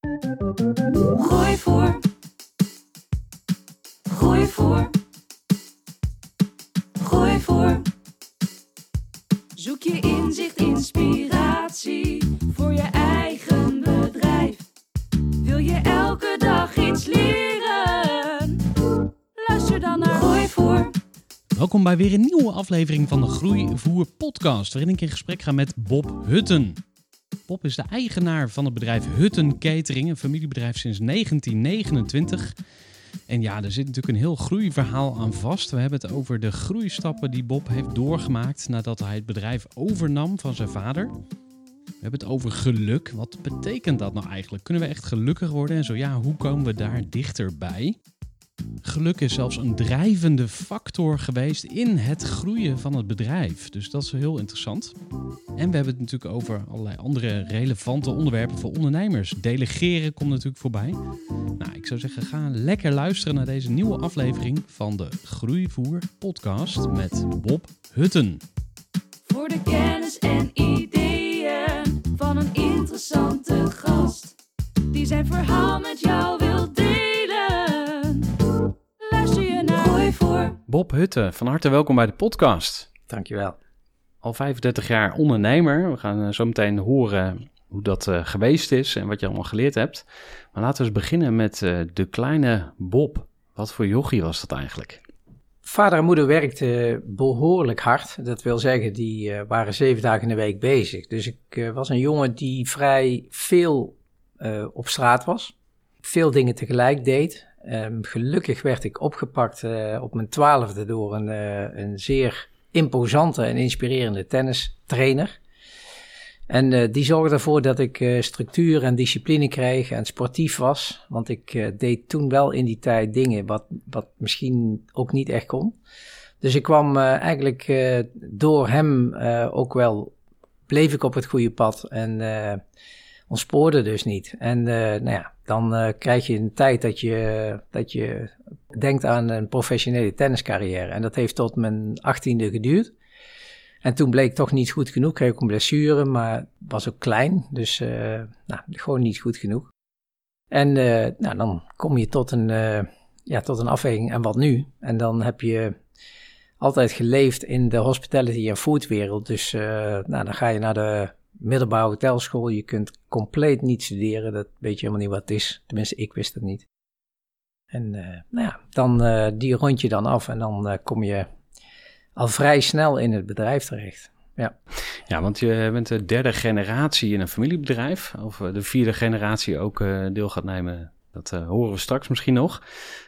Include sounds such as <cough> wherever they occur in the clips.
Groeivoer. Groeivoer. Groeivoer. Zoek je inzicht, inspiratie voor je eigen bedrijf. Wil je elke dag iets leren? Luister dan naar Groeivoer. Welkom bij weer een nieuwe aflevering van de Groeivoer podcast, waarin ik in gesprek ga met Bob Hutten. Bob is de eigenaar van het bedrijf Hutten Catering, een familiebedrijf sinds 1929. En ja, er zit natuurlijk een heel groeiverhaal aan vast. We hebben het over de groeistappen die Bob heeft doorgemaakt nadat hij het bedrijf overnam van zijn vader. We hebben het over geluk. Wat betekent dat nou eigenlijk? Kunnen we echt gelukkig worden? En zo ja, hoe komen we daar dichterbij? Geluk is zelfs een drijvende factor geweest in het groeien van het bedrijf. Dus dat is heel interessant. En we hebben het natuurlijk over allerlei andere relevante onderwerpen voor ondernemers. Delegeren komt natuurlijk voorbij. Nou, ik zou zeggen, ga lekker luisteren naar deze nieuwe aflevering van de Groeivoer Podcast met Bob Hutten. Voor de kennis en ideeën van een interessante gast. Die zijn verhaal met jou wil delen. Bob Hutten, van harte welkom bij de podcast. Dankjewel. Al 35 jaar ondernemer. We gaan eh, zo meteen horen hoe dat eh, geweest is en wat je allemaal geleerd hebt. Maar laten we eens beginnen met eh, de kleine Bob. Wat voor jochie was dat eigenlijk? Vader en moeder werkten behoorlijk hard. Dat wil zeggen, die waren zeven dagen in de week bezig. Dus ik was een jongen die vrij veel op straat was. Veel dingen tegelijk deed. Ehm, gelukkig werd ik opgepakt eh, op mijn twaalfde door een, eh, een zeer imposante en inspirerende tennistrainer. En eh, die zorgde ervoor dat ik structuur en discipline kreeg en sportief was. Want ik deed toen wel in die tijd dingen wat, wat misschien ook niet echt kon. Dus ik kwam eigenlijk door hem ook wel, bleef ik op het goede pad en ontspoorde dus niet. En eh, nou ja, dan eh, krijg je een tijd dat je, dat je denkt aan een professionele tenniscarrière. En dat heeft tot mijn achttiende geduurd. En toen bleek toch niet goed genoeg. Kreeg ik een blessure, maar was ook klein. Dus eh, nou, gewoon niet goed genoeg. En nou, dan kom je tot een, ja, tot een afweging. En wat nu? En dan heb je altijd geleefd in de hospitality- en foodwereld. Dus nou, dan ga je naar de middelbare hotelschool. Je kunt compleet niet studeren. Dat weet je helemaal niet wat het is. Tenminste, ik wist het niet. En eh, nou ja, dan eh, die rond je dan af en dan eh, kom je al vrij snel in het bedrijf terecht. Ja. Ja, want je bent de derde generatie in een familiebedrijf. Of de vierde generatie ook deel gaat nemen. Dat horen we straks misschien nog.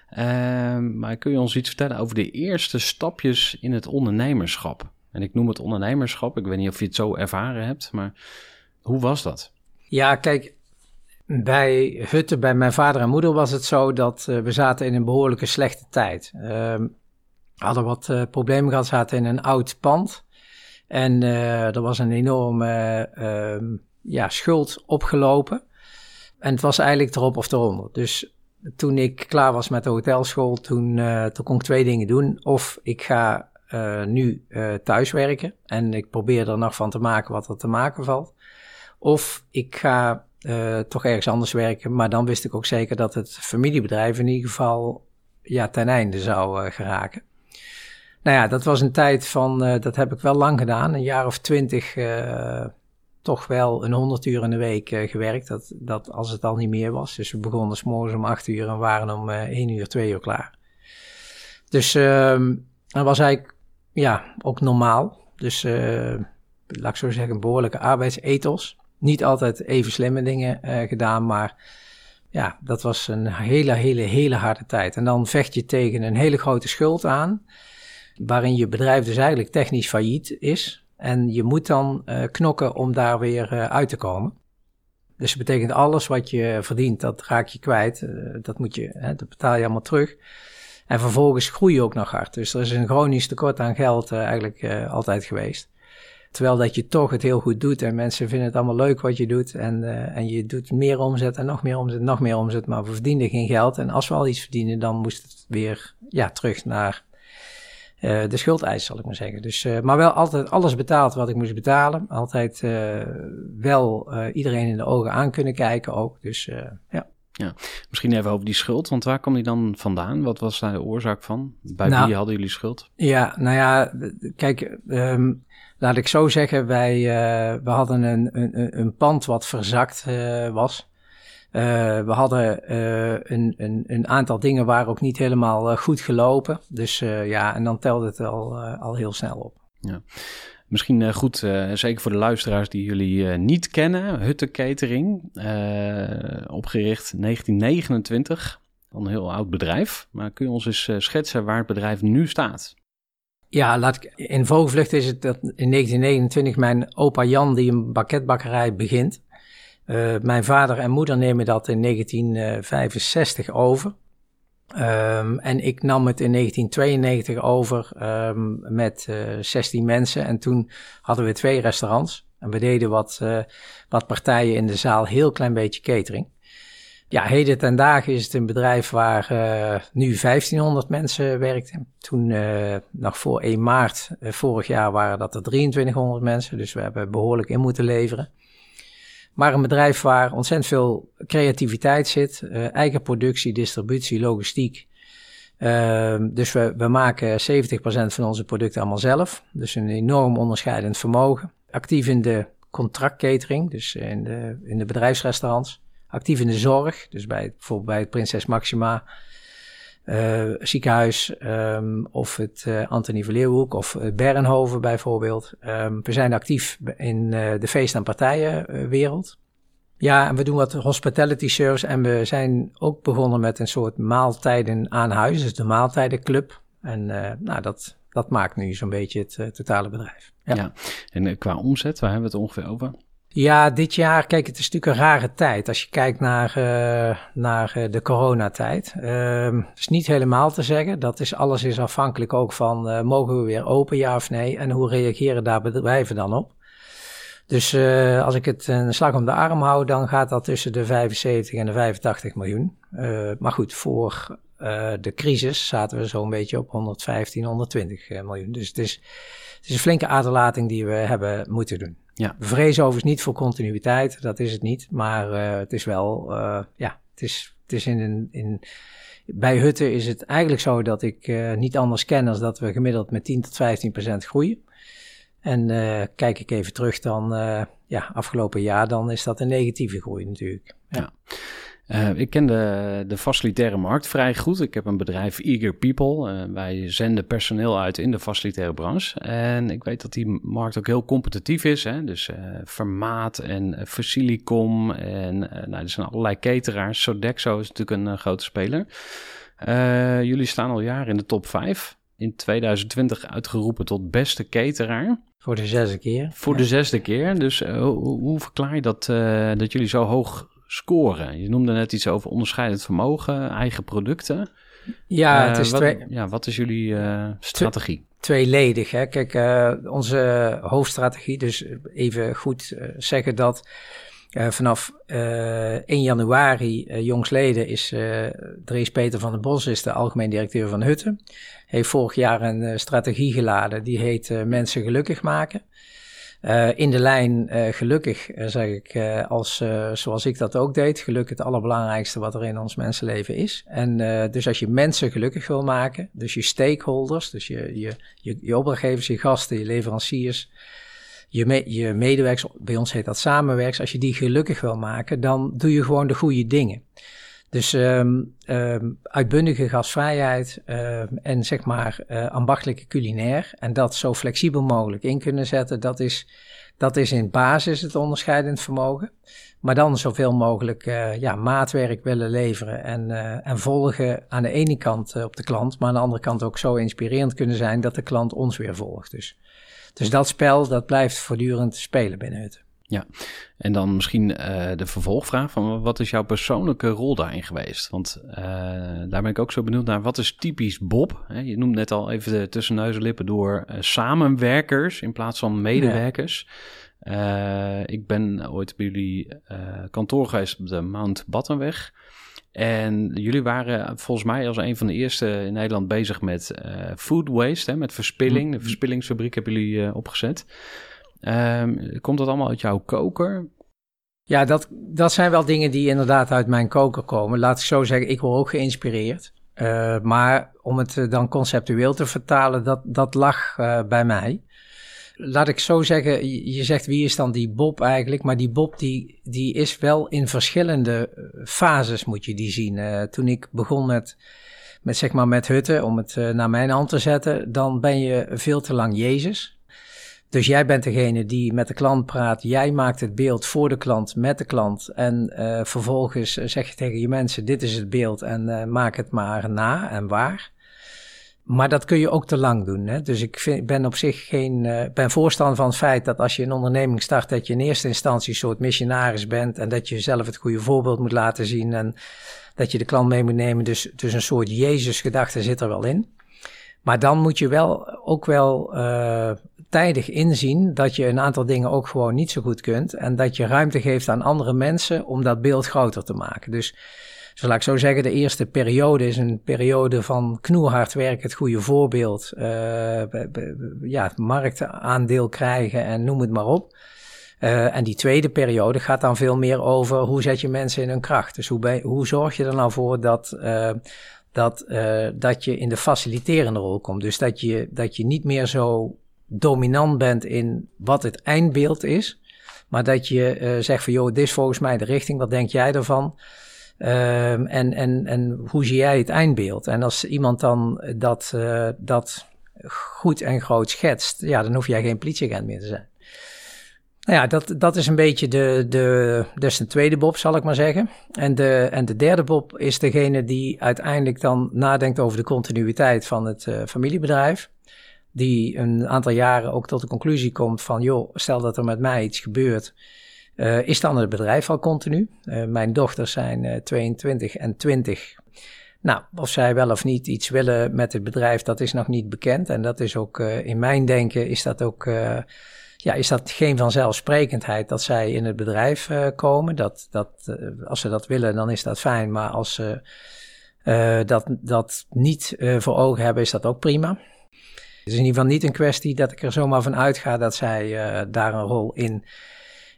Ehm, maar kun je ons iets vertellen over de eerste stapjes in het ondernemerschap? En ik noem het ondernemerschap. Ik weet niet of je het zo ervaren hebt, maar hoe was dat? Ja, kijk, bij Hutten, bij mijn vader en moeder was het zo dat eh, we zaten in een behoorlijke slechte tijd. Ehm hadden wat eh, problemen gehad, zaten in een oud pand. En eh, er was een enorme ehm, ja, schuld opgelopen. En het was eigenlijk erop of eronder. Dus toen ik klaar was met de hotelschool, toen, toen kon ik twee dingen doen. Of ik ga eh, nu eh thuiswerken en ik probeer er nog van te maken wat er te maken valt. Of ik ga eh, toch ergens anders werken. Maar dan wist ik ook zeker dat het familiebedrijf in ieder geval ja, ten einde zou geraken. Nou ja, dat was een tijd van, dat heb ik wel lang gedaan, een jaar of twintig toch wel een 100 uur in de week gewerkt. Dat, dat als het al niet meer was. Dus we begonnen s om 8 uur en waren om 1 uur, 2 uur klaar. Dus dat was eigenlijk ja, ook normaal. Dus eh, laat ik zo zeggen, behoorlijke arbeidsethos. Niet altijd even slimme dingen eh, gedaan, maar ja, dat was een hele, hele, hele harde tijd. En dan vecht je tegen een hele grote schuld aan, waarin je bedrijf dus eigenlijk technisch failliet is. En je moet dan eh, knokken om daar weer uit te komen. Dus dat betekent alles wat je verdient, dat raak je kwijt. Dat, moet je, hè, dat betaal je allemaal terug. En vervolgens groei je ook nog hard. Dus er is een chronisch tekort aan geld eh, eigenlijk eh, altijd geweest. Terwijl dat je toch het heel goed doet en mensen vinden het allemaal leuk wat je doet. En, eh, en je doet meer omzet en nog meer omzet, nog meer omzet, maar we verdienen geen geld. En als we al iets verdienen, dan moest het weer ja, terug naar de schuldeis, zal ik maar zeggen. Dus, maar wel altijd alles betaald wat ik moest betalen. Altijd wel iedereen in de ogen aan kunnen kijken ook. Dus eh, ja. Misschien even over die schuld, want waar kwam die dan vandaan? Wat was daar de oorzaak van? Bij Nou, wie hadden jullie schuld? Ja, nou ja, kijk, ehm, laat ik zo zeggen, wij eh, we hadden een, een, een- pand wat verzakt eh, was. Eh, we hadden een, een, een aantal dingen waren ook niet helemaal goed gelopen. Dus ja, en dan telde het al, al heel snel op. Misschien eh, goed, eh, zeker voor de luisteraars die jullie eh, niet kennen. Hutte Catering, opgericht 1929. Al een heel oud bedrijf. Maar kun je ons eens schetsen waar het bedrijf nu staat? Ja, laat ik, in vogelvlucht is het dat in 1929 mijn opa Jan die een banketbakkerij begint. Mijn vader en moeder nemen dat in 1965 over. Ehm, en ik nam het in 1992 over ehm, met eh 16 mensen. En toen hadden we twee restaurants. En we deden wat, eh, wat partijen in de zaal, heel klein beetje catering. Ja, heden ten dagen is het een bedrijf waar eh, nu 1500 mensen werkten. Toen, eh, nog voor 1 maart eh, vorig jaar, waren dat er 2300 mensen. Dus we hebben behoorlijk in moeten leveren. Maar een bedrijf waar ontzettend veel creativiteit zit. eh, eigen productie, distributie, logistiek. Ehm, dus we, we maken 70% van onze producten allemaal zelf. Dus een enorm onderscheidend vermogen. Actief in de contractcatering, dus in de, in de bedrijfsrestaurants. Actief in de zorg, dus bij, bijvoorbeeld bij het Prinses Maxima eh, ziekenhuis ehm, of het eh Antonie van Leeuwenhoek of het Bernhoven bijvoorbeeld. Ehm, we zijn actief in eh, de feest- en partijenwereld. Ja, en we doen wat hospitality service en we zijn ook begonnen met een soort maaltijden aan huis, dus de maaltijdenclub. En eh, nou, dat, dat maakt nu zo'n beetje het eh, totale bedrijf. Ja. Ja. En eh, qua omzet, waar hebben we het ongeveer over? Ja, dit jaar, kijk, het is natuurlijk een rare tijd als je kijkt naar, eh, naar eh, de coronatijd. Ehm Het is niet helemaal te zeggen. Dat is, alles is afhankelijk ook van, eh, mogen we weer open, ja of nee? En hoe reageren daar bedrijven dan op? Dus als ik het een slag om de arm hou, dan gaat dat tussen de 75 en de 85 miljoen. Maar goed, voor de crisis zaten we zo'n beetje op 115, 120 eh, miljoen. Dus het is, het is een flinke aderlating die we hebben moeten doen. Ja. We vrezen overigens niet voor continuïteit, dat is het niet. Maar eh, het is wel, eh, ja, het is, het is in een... In, bij Hutten is het eigenlijk zo dat ik eh, niet anders ken als dat we gemiddeld met 10 tot 15 procent groeien. En kijk ik even terug dan, ja, afgelopen jaar, dan is dat een negatieve groei natuurlijk. Ja. Eh, ik ken de, de facilitaire markt vrij goed. Ik heb een bedrijf Eager People. Eh, wij zenden personeel uit in de facilitaire branche. En ik weet dat die markt ook heel competitief is. Hè? Dus eh Vermaat en Facilicom. En nou, er zijn allerlei cateraars. Sodexo is natuurlijk een grote speler. Jullie staan al jaren in de top 5. In 2020 uitgeroepen tot beste cateraar. Voor de zesde keer. Voor de zesde keer. Dus hoe, hoe verklaar je dat, dat jullie zo hoog scoren? Je noemde net iets over onderscheidend vermogen, eigen producten. Ja, Eh, het is wat, twee, ja, wat is jullie eh, strategie? tweeledig. Hè? Kijk, eh, onze hoofdstrategie, dus even goed eh, zeggen dat eh, vanaf eh 1 januari eh jongsleden is eh Drees Peter van den Bos, is de algemeen directeur van Hutten. Heeft vorig jaar een eh, strategie geladen, die heet eh, Mensen gelukkig maken. Eh, in de lijn eh, gelukkig, eh, zeg ik, als, zoals ik dat ook deed. Geluk het allerbelangrijkste wat er in ons mensenleven is. En dus als je mensen gelukkig wil maken, dus je stakeholders, dus je, je, je, je opdrachtgevers, je gasten, je leveranciers, je, me, je medewerkers, bij ons heet dat samenwerkers, als je die gelukkig wil maken, dan doe je gewoon de goede dingen. Dus um, um, uitbundige gastvrijheid um, en zeg maar uh, ambachtelijke culinair en dat zo flexibel mogelijk in kunnen zetten, dat is, dat is in basis het onderscheidend vermogen. Maar dan zoveel mogelijk uh, ja, maatwerk willen leveren en, uh, en volgen aan de ene kant op de klant, maar aan de andere kant ook zo inspirerend kunnen zijn dat de klant ons weer volgt. Dus, dus dat spel dat blijft voortdurend spelen binnen het. Ja, en dan misschien uh, de vervolgvraag van wat is jouw persoonlijke rol daarin geweest? Want uh, daar ben ik ook zo benieuwd naar. Wat is typisch Bob? je noemt net al even de tussen neus en lippen door uh, samenwerkers in plaats van medewerkers. Ja. ik ben ooit bij jullie kantoor geweest op de Mount Battenweg. En jullie waren volgens mij als een van de eerste in Nederland bezig met food waste, hè, met verspilling. De verspillingsfabriek hebben jullie opgezet. Um, komt dat allemaal uit jouw koker? Ja, dat, dat zijn wel dingen die inderdaad uit mijn koker komen. Laat ik zo zeggen, ik word ook geïnspireerd. Uh, maar om het dan conceptueel te vertalen, dat, dat lag uh, bij mij. Laat ik zo zeggen, je zegt wie is dan die Bob eigenlijk? Maar die Bob die, die is wel in verschillende eh, fases moet je die zien. Toen ik begon met, met, zeg maar met hutten, om het naar mijn hand te zetten, dan ben je veel te lang Jezus. Dus jij bent degene die met de klant praat. Jij maakt het beeld voor de klant, met de klant. En uh, vervolgens zeg je tegen je mensen: dit is het beeld en uh, maak het maar na en waar. Maar dat kun je ook te lang doen. Hè? Dus ik vind, ben op zich geen. Uh, ben voorstander van het feit dat als je een onderneming start, dat je in eerste instantie een soort missionaris bent. En dat je zelf het goede voorbeeld moet laten zien. En dat je de klant mee moet nemen. Dus, dus een soort Jezus-gedachte zit er wel in. Maar dan moet je wel ook wel uh, tijdig inzien dat je een aantal dingen ook gewoon niet zo goed kunt. En dat je ruimte geeft aan andere mensen om dat beeld groter te maken. Dus, zo laat ik zo zeggen, de eerste periode is een periode van knoerhard werk, het goede voorbeeld. Uh, ja, marktaandeel krijgen en noem het maar op. Uh, en die tweede periode gaat dan veel meer over hoe zet je mensen in hun kracht. Dus hoe, hoe zorg je er nou voor dat, uh, dat, dat je in de faciliterende rol komt. Dus dat je, dat je niet meer zo dominant bent in wat het eindbeeld is. Maar dat je uh, zegt van, joh, dit is volgens mij de richting, wat denk jij ervan? Uh, en, en, en hoe zie jij het eindbeeld? En als iemand dan dat, uh, dat goed en groot schetst, ja, dan hoef jij geen politieagent meer te zijn. Nou ja, dat, dat is een beetje de, de, dus de tweede Bob, zal ik maar zeggen. En de, en de derde Bob is degene die uiteindelijk dan nadenkt over de continuïteit van het uh, familiebedrijf. Die een aantal jaren ook tot de conclusie komt van, joh, stel dat er met mij iets gebeurt, uh, is dan het bedrijf al continu? Uh, mijn dochters zijn 22 en 20. Nou, of zij wel of niet iets willen met het bedrijf, dat is nog niet bekend. En dat is ook, in mijn denken, is dat ook ja, is dat geen vanzelfsprekendheid dat zij in het bedrijf komen. Dat, dat, als ze dat willen, dan is dat fijn. Maar als ze dat, dat niet voor ogen hebben, is dat ook prima. Het is in ieder geval niet een kwestie dat ik er zomaar van uitga dat zij daar een rol in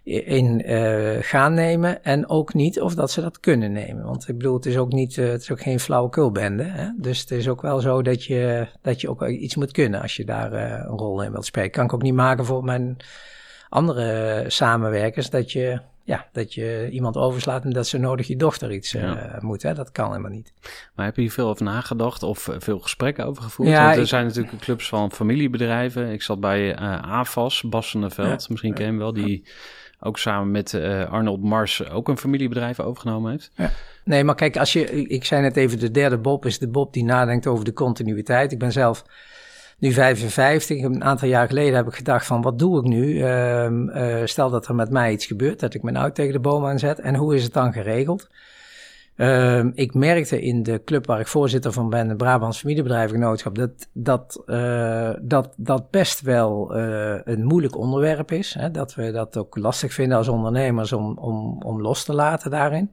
in uh, gaan nemen en ook niet of dat ze dat kunnen nemen. Want ik bedoel, het is ook, niet, uh, het is ook geen flauwekulbende. Hè? Dus het is ook wel zo dat je, dat je ook iets moet kunnen als je daar een rol in wilt spelen. Kan ik ook niet maken voor mijn andere samenwerkers dat je, ja, dat je iemand overslaat en dat ze nodig je dochter iets ja. moet. Hè? Dat kan helemaal niet. Maar heb je hier veel over nagedacht of veel gesprekken over gevoerd? Ja, Want er ik, zijn natuurlijk clubs van familiebedrijven. Ik zat bij AFAS, der Veld. Ja, Misschien ken je hem wel, die ook samen met uh, Arnold Mars ook een familiebedrijf overgenomen heeft. Ja. Nee, maar kijk, als je, ik zei net even, de derde Bob is de Bob die nadenkt over de continuïteit. Ik ben zelf nu 55. Een aantal jaar geleden heb ik gedacht van, wat doe ik nu? Uh, uh, stel dat er met mij iets gebeurt, dat ik mijn auto tegen de boom aanzet. En hoe is het dan geregeld? Uh, ik merkte in de club waar ik voorzitter van ben, de Brabants Familiebedrijvengenootschap, dat dat, uh, dat dat best wel uh, een moeilijk onderwerp is. Hè? Dat we dat ook lastig vinden als ondernemers om, om, om los te laten daarin.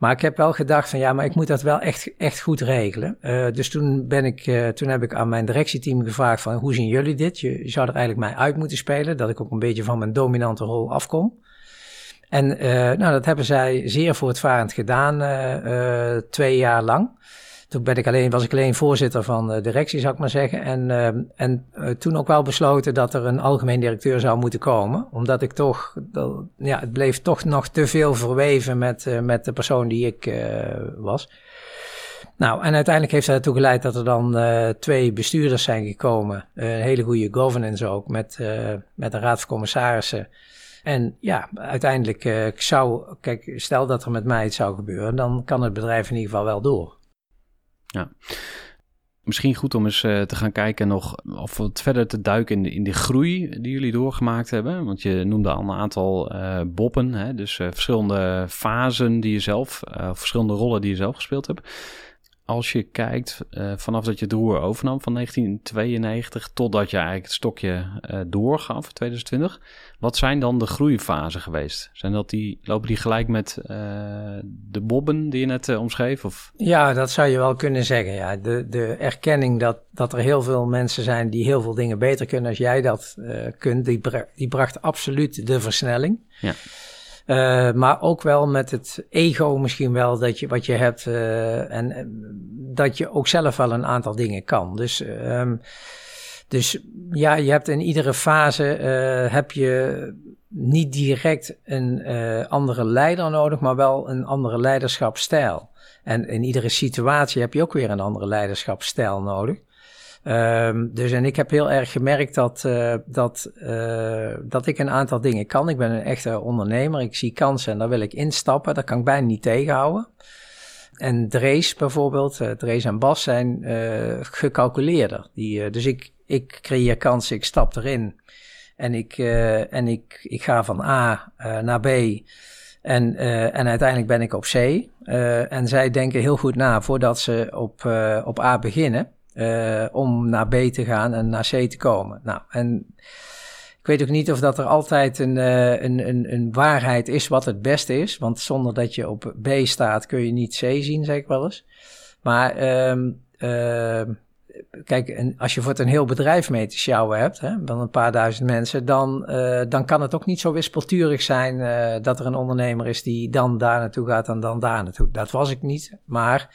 Maar ik heb wel gedacht van ja, maar ik moet dat wel echt, echt goed regelen. Uh, dus toen, ben ik, uh, toen heb ik aan mijn directieteam gevraagd van hoe zien jullie dit? Je, zou er eigenlijk mij uit moeten spelen, dat ik ook een beetje van mijn dominante rol afkom. En uh, nou, dat hebben zij zeer voortvarend gedaan, twee jaar lang. Toen alleen, was ik alleen voorzitter van de directie, zou ik maar zeggen. En, en toen ook wel besloten dat er een algemeen directeur zou moeten komen. Omdat ik toch, ja, het bleef toch nog te veel verweven met, met de persoon die ik was. Nou, en uiteindelijk heeft dat ertoe geleid dat er dan twee bestuurders zijn gekomen. Een hele goede governance ook, met, uh, met een raad van commissarissen. En ja, uiteindelijk zou, kijk, stel dat er met mij iets zou gebeuren, dan kan het bedrijf in ieder geval wel door. Ja. Misschien goed om eens te gaan kijken nog of wat verder te duiken in de, in de groei die jullie doorgemaakt hebben. Want je noemde al een aantal boppen, hè? dus verschillende fasen die je zelf, verschillende rollen die je zelf gespeeld hebt als je kijkt uh, vanaf dat je het roer overnam van 1992 totdat je eigenlijk het stokje uh, doorgaf, 2020. Wat zijn dan de groeifasen geweest? Zijn dat die, lopen die gelijk met uh, de bobben die je net omschreef? Of? Ja, dat zou je wel kunnen zeggen. Ja. De, de erkenning dat, dat er heel veel mensen zijn die heel veel dingen beter kunnen als jij dat kunt, die, die bracht absoluut de versnelling. Ja. Uh, maar ook wel met het ego misschien wel dat je, wat je hebt uh, en, dat je ook zelf wel een aantal dingen kan. Dus, um, dus ja, je hebt in iedere fase uh, heb je niet direct een andere leider nodig, maar wel een andere leiderschapsstijl. En in iedere situatie heb je ook weer een andere leiderschapsstijl nodig. Um, dus en ik heb heel erg gemerkt dat, uh, dat, uh, dat ik een aantal dingen kan. Ik ben een echte ondernemer. Ik zie kansen en daar wil ik instappen. Dat kan ik bijna niet tegenhouden. En Drees bijvoorbeeld, uh, Drees en Bas zijn gecalculeerder. Die, dus ik, ik creëer kansen, ik stap erin. En ik, en ik, ik ga van A naar B. En, en uiteindelijk ben ik op C. en zij denken heel goed na voordat ze op, op A beginnen. Uh, om naar B te gaan en naar C te komen. Nou, en ik weet ook niet of dat er altijd een, uh, een, een, een, waarheid is wat het beste is. Want zonder dat je op B staat kun je niet C zien, zeg ik wel eens. Maar uh, kijk, en als je voor het een heel bedrijf mee te sjouwen hebt, hè, van een paar duizend mensen, dan, uh, dan kan het ook niet zo wispelturig zijn dat er een ondernemer is die dan daar naartoe gaat en dan daar naartoe. Dat was ik niet, maar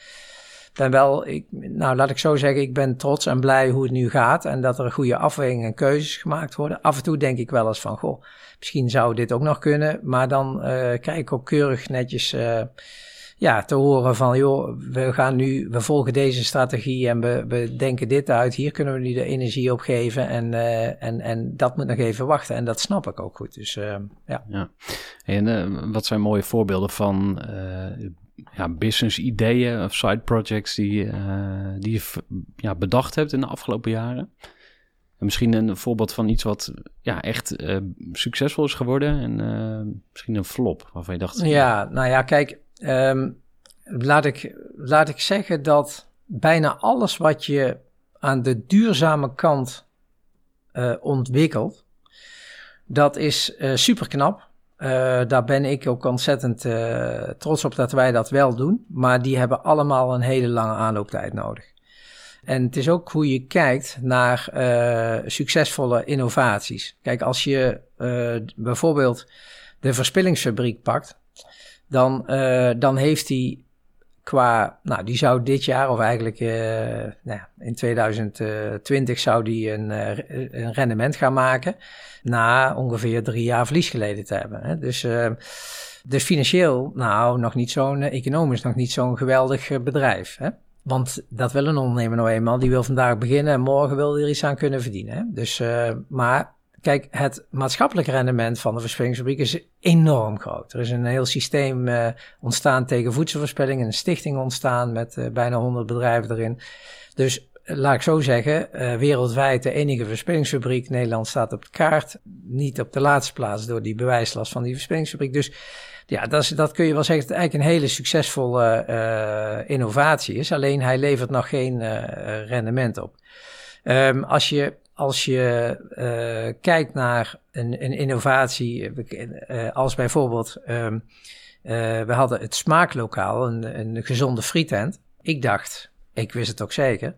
ben wel, ik, nou laat ik zo zeggen, ik ben trots en blij hoe het nu gaat. En dat er goede afwegingen en keuzes gemaakt worden. Af en toe denk ik wel eens van, goh, misschien zou dit ook nog kunnen. Maar dan uh, krijg ik ook keurig netjes uh, ja, te horen van, joh, we gaan nu, we volgen deze strategie en we, we denken dit uit. Hier kunnen we nu de energie op geven en, uh, en, en dat moet nog even wachten. En dat snap ik ook goed. Dus ja. ja. En wat zijn mooie voorbeelden van ja, business ideeën of side projects die, uh, die je ja, bedacht hebt in de afgelopen jaren? En misschien een voorbeeld van iets wat ja, echt uh, succesvol is geworden en uh, misschien een flop waarvan je dacht... Ja, nou ja, kijk, um, laat, ik, laat ik zeggen dat bijna alles wat je aan de duurzame kant ontwikkelt, dat is super knap. Uh, daar ben ik ook ontzettend uh, trots op dat wij dat wel doen. Maar die hebben allemaal een hele lange aanlooptijd nodig. En het is ook hoe je kijkt naar uh, succesvolle innovaties. Kijk, als je bijvoorbeeld de verspillingsfabriek pakt, dan, dan heeft die qua, nou, die zou dit jaar, of eigenlijk uh, nou, in 2020, zou die een, uh, een rendement gaan maken. Na ongeveer drie jaar verlies geleden te hebben. Hè. Dus, uh, dus financieel, nou, nog niet zo'n, economisch nog niet zo'n geweldig bedrijf. Hè. Want dat wil een ondernemer nou eenmaal. Die wil vandaag beginnen en morgen wil er iets aan kunnen verdienen. Hè. Dus, maar Kijk, het maatschappelijk rendement van de verspillingsfabriek is enorm groot. Er is een heel systeem uh, ontstaan tegen voedselverspilling, een stichting ontstaan met uh, bijna 100 bedrijven erin. Dus uh, laat ik zo zeggen, wereldwijd de enige verspillingsfabriek. Nederland staat op de kaart, niet op de laatste plaats door die bewijslast van die verspillingsfabriek. Dus ja, dat, dat kun je wel zeggen dat het eigenlijk een hele succesvolle innovatie is. Alleen hij levert nog geen rendement op. Um, als je als je uh, kijkt naar een, een innovatie, uh, als bijvoorbeeld, um, uh, we hadden het smaaklokaal, een, een gezonde frietent. Ik dacht, ik wist het ook zeker,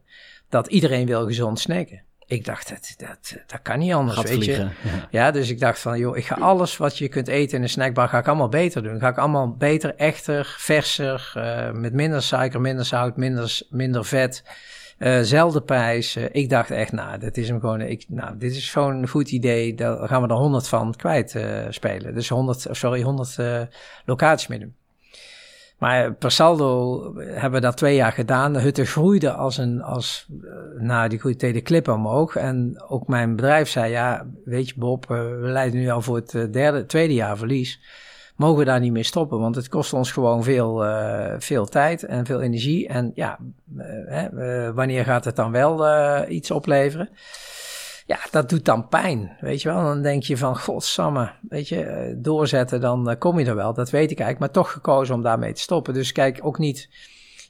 dat iedereen wil gezond snacken. ik dacht, dat, dat, dat kan niet anders, Gaat weet je. Ja. Ja, dus ik dacht van, joh, ik ga alles wat je kunt eten in een snackbar, ga ik allemaal beter doen. Ga ik allemaal beter, echter, verser, eh, met minder suiker, minder zout, minder, minder vet, eh zelfde prijs. Eh, ik dacht echt, nou, dit is hem gewoon, ik, nou, dit is gewoon een goed idee. Daar gaan we er 100 van kwijt eh, spelen. Dus 100, sorry, 100 eh, locaties mee doen. Maar per saldo hebben we dat twee jaar gedaan. De hutte groeide als een, als, nou, die groeide de klippen omhoog. En ook mijn bedrijf zei, ja, weet je Bob, we leiden nu al voor het derde, tweede jaar verlies. Mogen we daar niet mee stoppen? Want het kost ons gewoon veel, eh, veel tijd en veel energie. En ja, eh, hè, eh, wanneer gaat het dan wel iets opleveren? Ja, dat doet dan pijn, weet je wel. Dan denk je van, godsamme, weet je, doorzetten, dan kom je er wel. Dat weet ik eigenlijk, maar toch gekozen om daarmee te stoppen. Dus kijk, ook niet,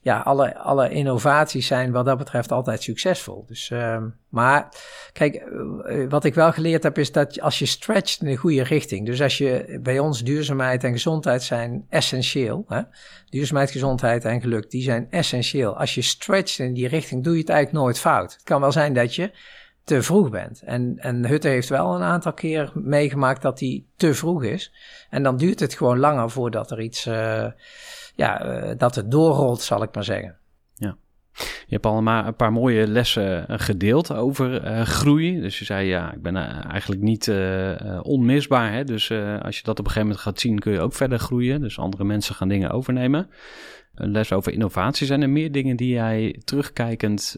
ja, alle, alle innovaties zijn wat dat betreft altijd succesvol. Dus, ehm, maar kijk, eh, wat ik wel geleerd heb is dat als je stretcht in de goede richting. Dus als je bij ons duurzaamheid en gezondheid zijn essentieel. Hè? Duurzaamheid, gezondheid en geluk, die zijn essentieel. Als je stretcht in die richting, doe je het eigenlijk nooit fout. Het kan wel zijn dat je te vroeg bent. En, en Hutte heeft wel een aantal keer meegemaakt dat hij te vroeg is. En dan duurt het gewoon langer voordat er iets, eh, ja, eh, dat het doorrolt, zal ik maar zeggen. Je hebt al een, paar mooie lessen eh, gedeeld over eh, groei. Dus je zei, ja, ik ben eigenlijk niet onmisbaar. Hè? Dus als je dat op een gegeven moment gaat zien, kun je ook verder groeien. Dus andere mensen gaan dingen overnemen. Een les over innovatie. Zijn er meer dingen die jij terugkijkend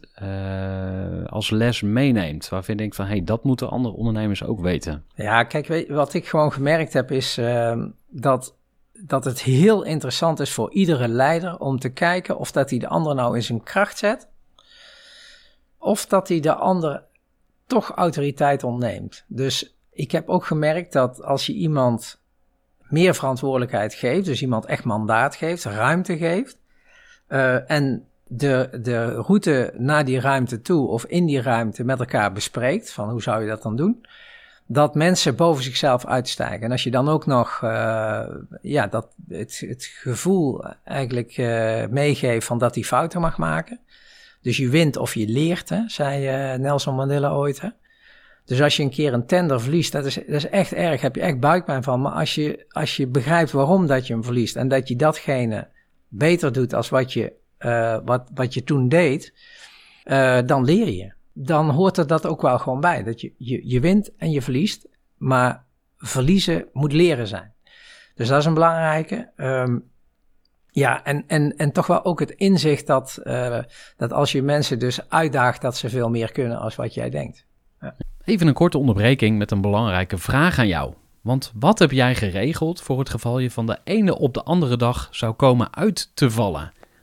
als les meeneemt? Waarvan je denkt van, hé, hey, dat moeten andere ondernemers ook weten. Ja, kijk, weet, wat ik gewoon gemerkt heb is ehm, dat, dat het heel interessant is voor iedere leider om te kijken of dat hij de ander nou in zijn kracht zet. Of dat hij de ander toch autoriteit ontneemt. Dus ik heb ook gemerkt dat als je iemand meer verantwoordelijkheid geeft, dus iemand echt mandaat geeft, ruimte geeft, eh, en de, de route naar die ruimte toe of in die ruimte met elkaar bespreekt, van hoe zou je dat dan doen, dat mensen boven zichzelf uitstijgen. En als je dan ook nog uh, ja, dat, het, het gevoel eigenlijk uh, meegeeft van dat hij fouten mag maken. Dus je wint of je leert, zei uh, Nelson Mandela ooit. Hè. Dus als je een keer een tender verliest, dat is, dat is echt erg, heb je echt buikpijn van. Maar als je, als je begrijpt waarom dat je hem verliest en dat je datgene beter doet als wat je, wat, wat je toen deed, dan leer je. Dan hoort er dat ook wel gewoon bij. Dat je, je, je wint en je verliest, maar verliezen moet leren zijn. Dus dat is een belangrijke. Um, ja, en, en, en toch wel ook het inzicht dat, uh, dat als je mensen dus uitdaagt, dat ze veel meer kunnen als wat jij denkt. Ja. Even een korte onderbreking met een belangrijke vraag aan jou. Want wat heb jij geregeld voor het geval je van de ene op de andere dag zou komen uit te vallen?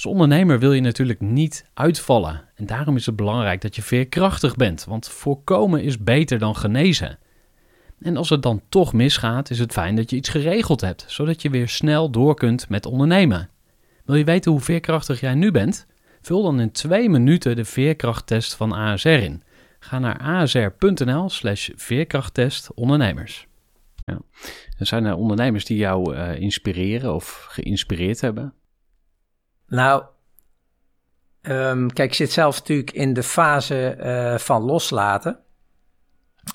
Als ondernemer wil je natuurlijk niet uitvallen. En daarom is het belangrijk dat je veerkrachtig bent, want voorkomen is beter dan genezen. En als het dan toch misgaat, is het fijn dat je iets geregeld hebt, zodat je weer snel door kunt met ondernemen. Wil je weten hoe veerkrachtig jij nu bent? Vul dan in twee minuten de veerkrachttest van ASR in. Ga naar asr.nl slash veerkrachttest ondernemers. Ja. Er zijn er ondernemers die jou uh, inspireren of geïnspireerd hebben? Nou, um, kijk, ik zit zelf natuurlijk in de fase uh, van loslaten.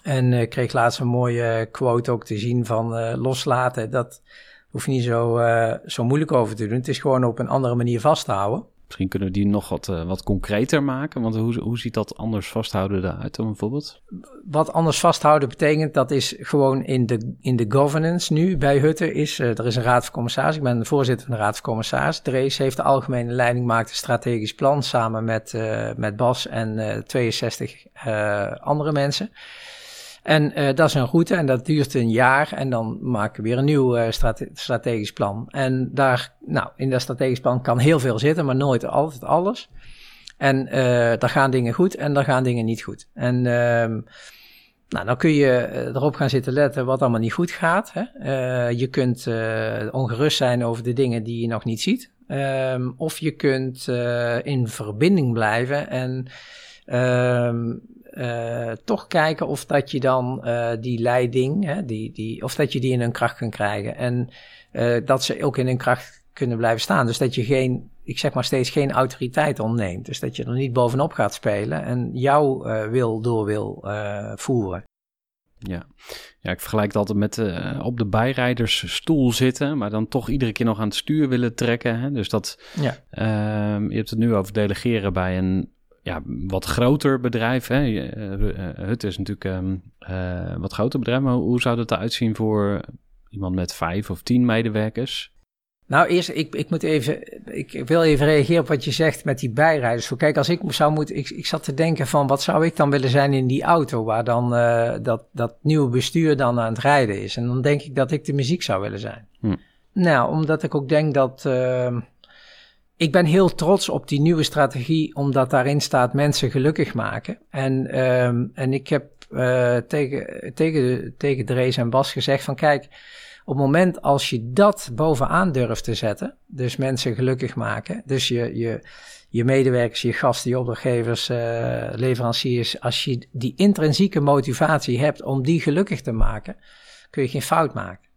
En ik uh, kreeg laatst een mooie quote ook te zien van uh, loslaten. Dat hoef je niet zo, zo moeilijk over te doen. Het is gewoon op een andere manier vasthouden. Misschien kunnen we die nog wat, uh, wat concreter maken. Want hoe, hoe ziet dat anders vasthouden eruit bijvoorbeeld? Wat anders vasthouden betekent, dat is gewoon in de, in de governance nu bij Hutte. Is, uh, er is een raad van commissaris. Ik ben de voorzitter van de raad van commissaris. Drees heeft de algemene leiding, maakt een strategisch plan samen met, uh, met Bas en 62 andere mensen. En uh, dat is een route en dat duurt een jaar en dan maken we weer een nieuw strate strategisch plan. En daar, nou, in dat strategisch plan kan heel veel zitten, maar nooit altijd alles. En uh, daar gaan dingen goed en daar gaan dingen niet goed. En Nou, dan kun je eh, erop gaan zitten letten wat allemaal niet goed gaat. Hè? Eh, je kunt eh, ongerust zijn over de dingen die je nog niet ziet. Ehm, of je kunt in verbinding blijven en ehm, toch kijken of dat je dan die leiding, hè, die, die, of dat je die in hun kracht kunt krijgen. En dat ze ook in hun kracht kunnen blijven staan. Dus dat je geen, ik zeg maar steeds geen autoriteit ontneemt. Dus dat je er niet bovenop gaat spelen en jouw wil door wil voeren. Ja. ja, ik vergelijk het altijd met uh, op de bijrijdersstoel zitten, maar dan toch iedere keer nog aan het stuur willen trekken. Hè? Dus dat, ja. Ehm, je hebt het nu over delegeren bij een ja, wat groter bedrijf. Hè? het is natuurlijk een um, wat groter bedrijf, maar hoe zou dat eruit zien voor iemand met vijf of tien medewerkers? Nou, eerst, ik, ik moet even, ik wil even reageren op wat je zegt met die bijrijders. Kijk, als ik zou moeten, ik, ik zat te denken van, wat zou ik dan willen zijn in die auto waar dan uh, dat, dat nieuwe bestuur dan aan het rijden is. En dan denk ik dat ik de muziek zou willen zijn. Hm. Nou, omdat ik ook denk dat, uh, ik ben heel trots op die nieuwe strategie, omdat daarin staat mensen gelukkig maken. En, um, en ik heb uh, tegen, tegen, tegen Drees en Bas gezegd van, kijk, op het moment als je dat bovenaan durft te zetten, dus mensen gelukkig maken, dus je, je, je medewerkers, je gasten, je opdrachtgevers, uh, leveranciers, als je die intrinsieke motivatie hebt om die gelukkig te maken, kun je geen fout maken.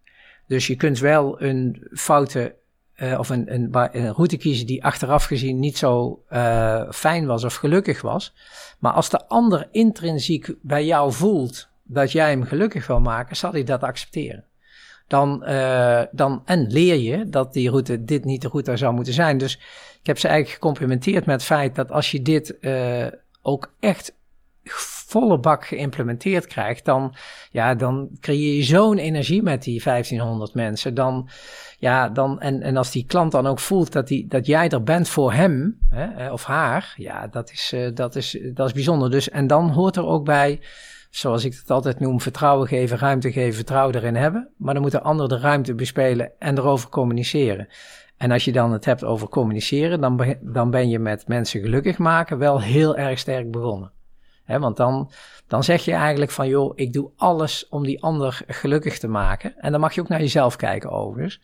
Dus je kunt wel een foute uh, of een, een, een, route kiezen die achteraf gezien niet zo uh, fijn was of gelukkig was. Maar als de ander intrinsiek bij jou voelt dat jij hem gelukkig wil maken, zal hij dat accepteren dan, uh, dan, en leer je dat die route, dit niet de route zou moeten zijn. Dus ik heb ze eigenlijk gecomplimenteerd met het feit dat als je dit ook echt volle bak geïmplementeerd krijgt, dan, ja, dan creëer je zo'n energie met die 1500 mensen. Dan, ja, dan, en, en als die klant dan ook voelt dat, die, dat jij er bent voor hem hè, eh, of haar, ja, dat is, uh, dat, is, dat is bijzonder. Dus, en dan hoort er ook bij zoals ik het altijd noem, vertrouwen geven, ruimte geven, vertrouwen erin hebben. Maar dan moeten anderen de ruimte bespelen en erover communiceren. En als je dan het hebt over communiceren, dan, dan ben je met mensen gelukkig maken wel heel erg sterk begonnen. He, want dan, dan zeg je eigenlijk van, joh, ik doe alles om die ander gelukkig te maken. En dan mag je ook naar jezelf kijken overigens.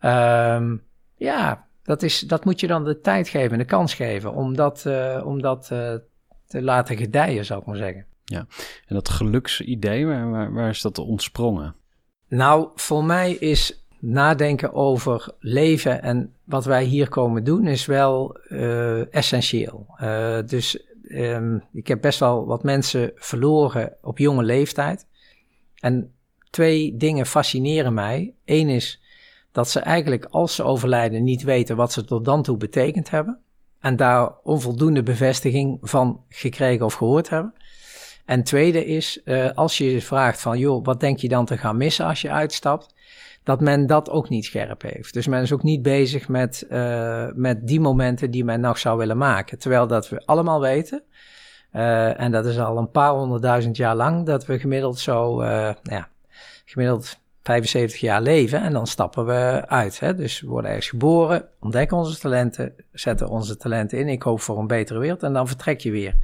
Um, ja, dat, is, dat moet je dan de tijd geven en de kans geven om dat, uh, om dat uh, te laten gedijen, zou ik maar zeggen. Ja, en dat geluksidee, waar, waar, is dat ontsprongen? Nou, voor mij is nadenken over leven en wat wij hier komen doen is wel uh, essentieel. Uh, dus um, ik heb best wel wat mensen verloren op jonge leeftijd. En twee dingen fascineren mij. Eén is dat ze eigenlijk als ze overlijden niet weten wat ze tot dan toe betekend hebben. En daar onvoldoende bevestiging van gekregen of gehoord hebben. En tweede is, uh, als je vraagt van, joh, wat denk je dan te gaan missen als je uitstapt? Dat men dat ook niet scherp heeft. Dus men is ook niet bezig met, uh, met die momenten die men nog zou willen maken. Terwijl dat we allemaal weten, uh, en dat is al een paar honderdduizend jaar lang, dat we gemiddeld zo, nou ja, gemiddeld 75 jaar leven en dan stappen we uit. Hè? Dus we worden ergens geboren, ontdekken onze talenten, zetten onze talenten in. Ik hoop voor een betere wereld en dan vertrek je weer.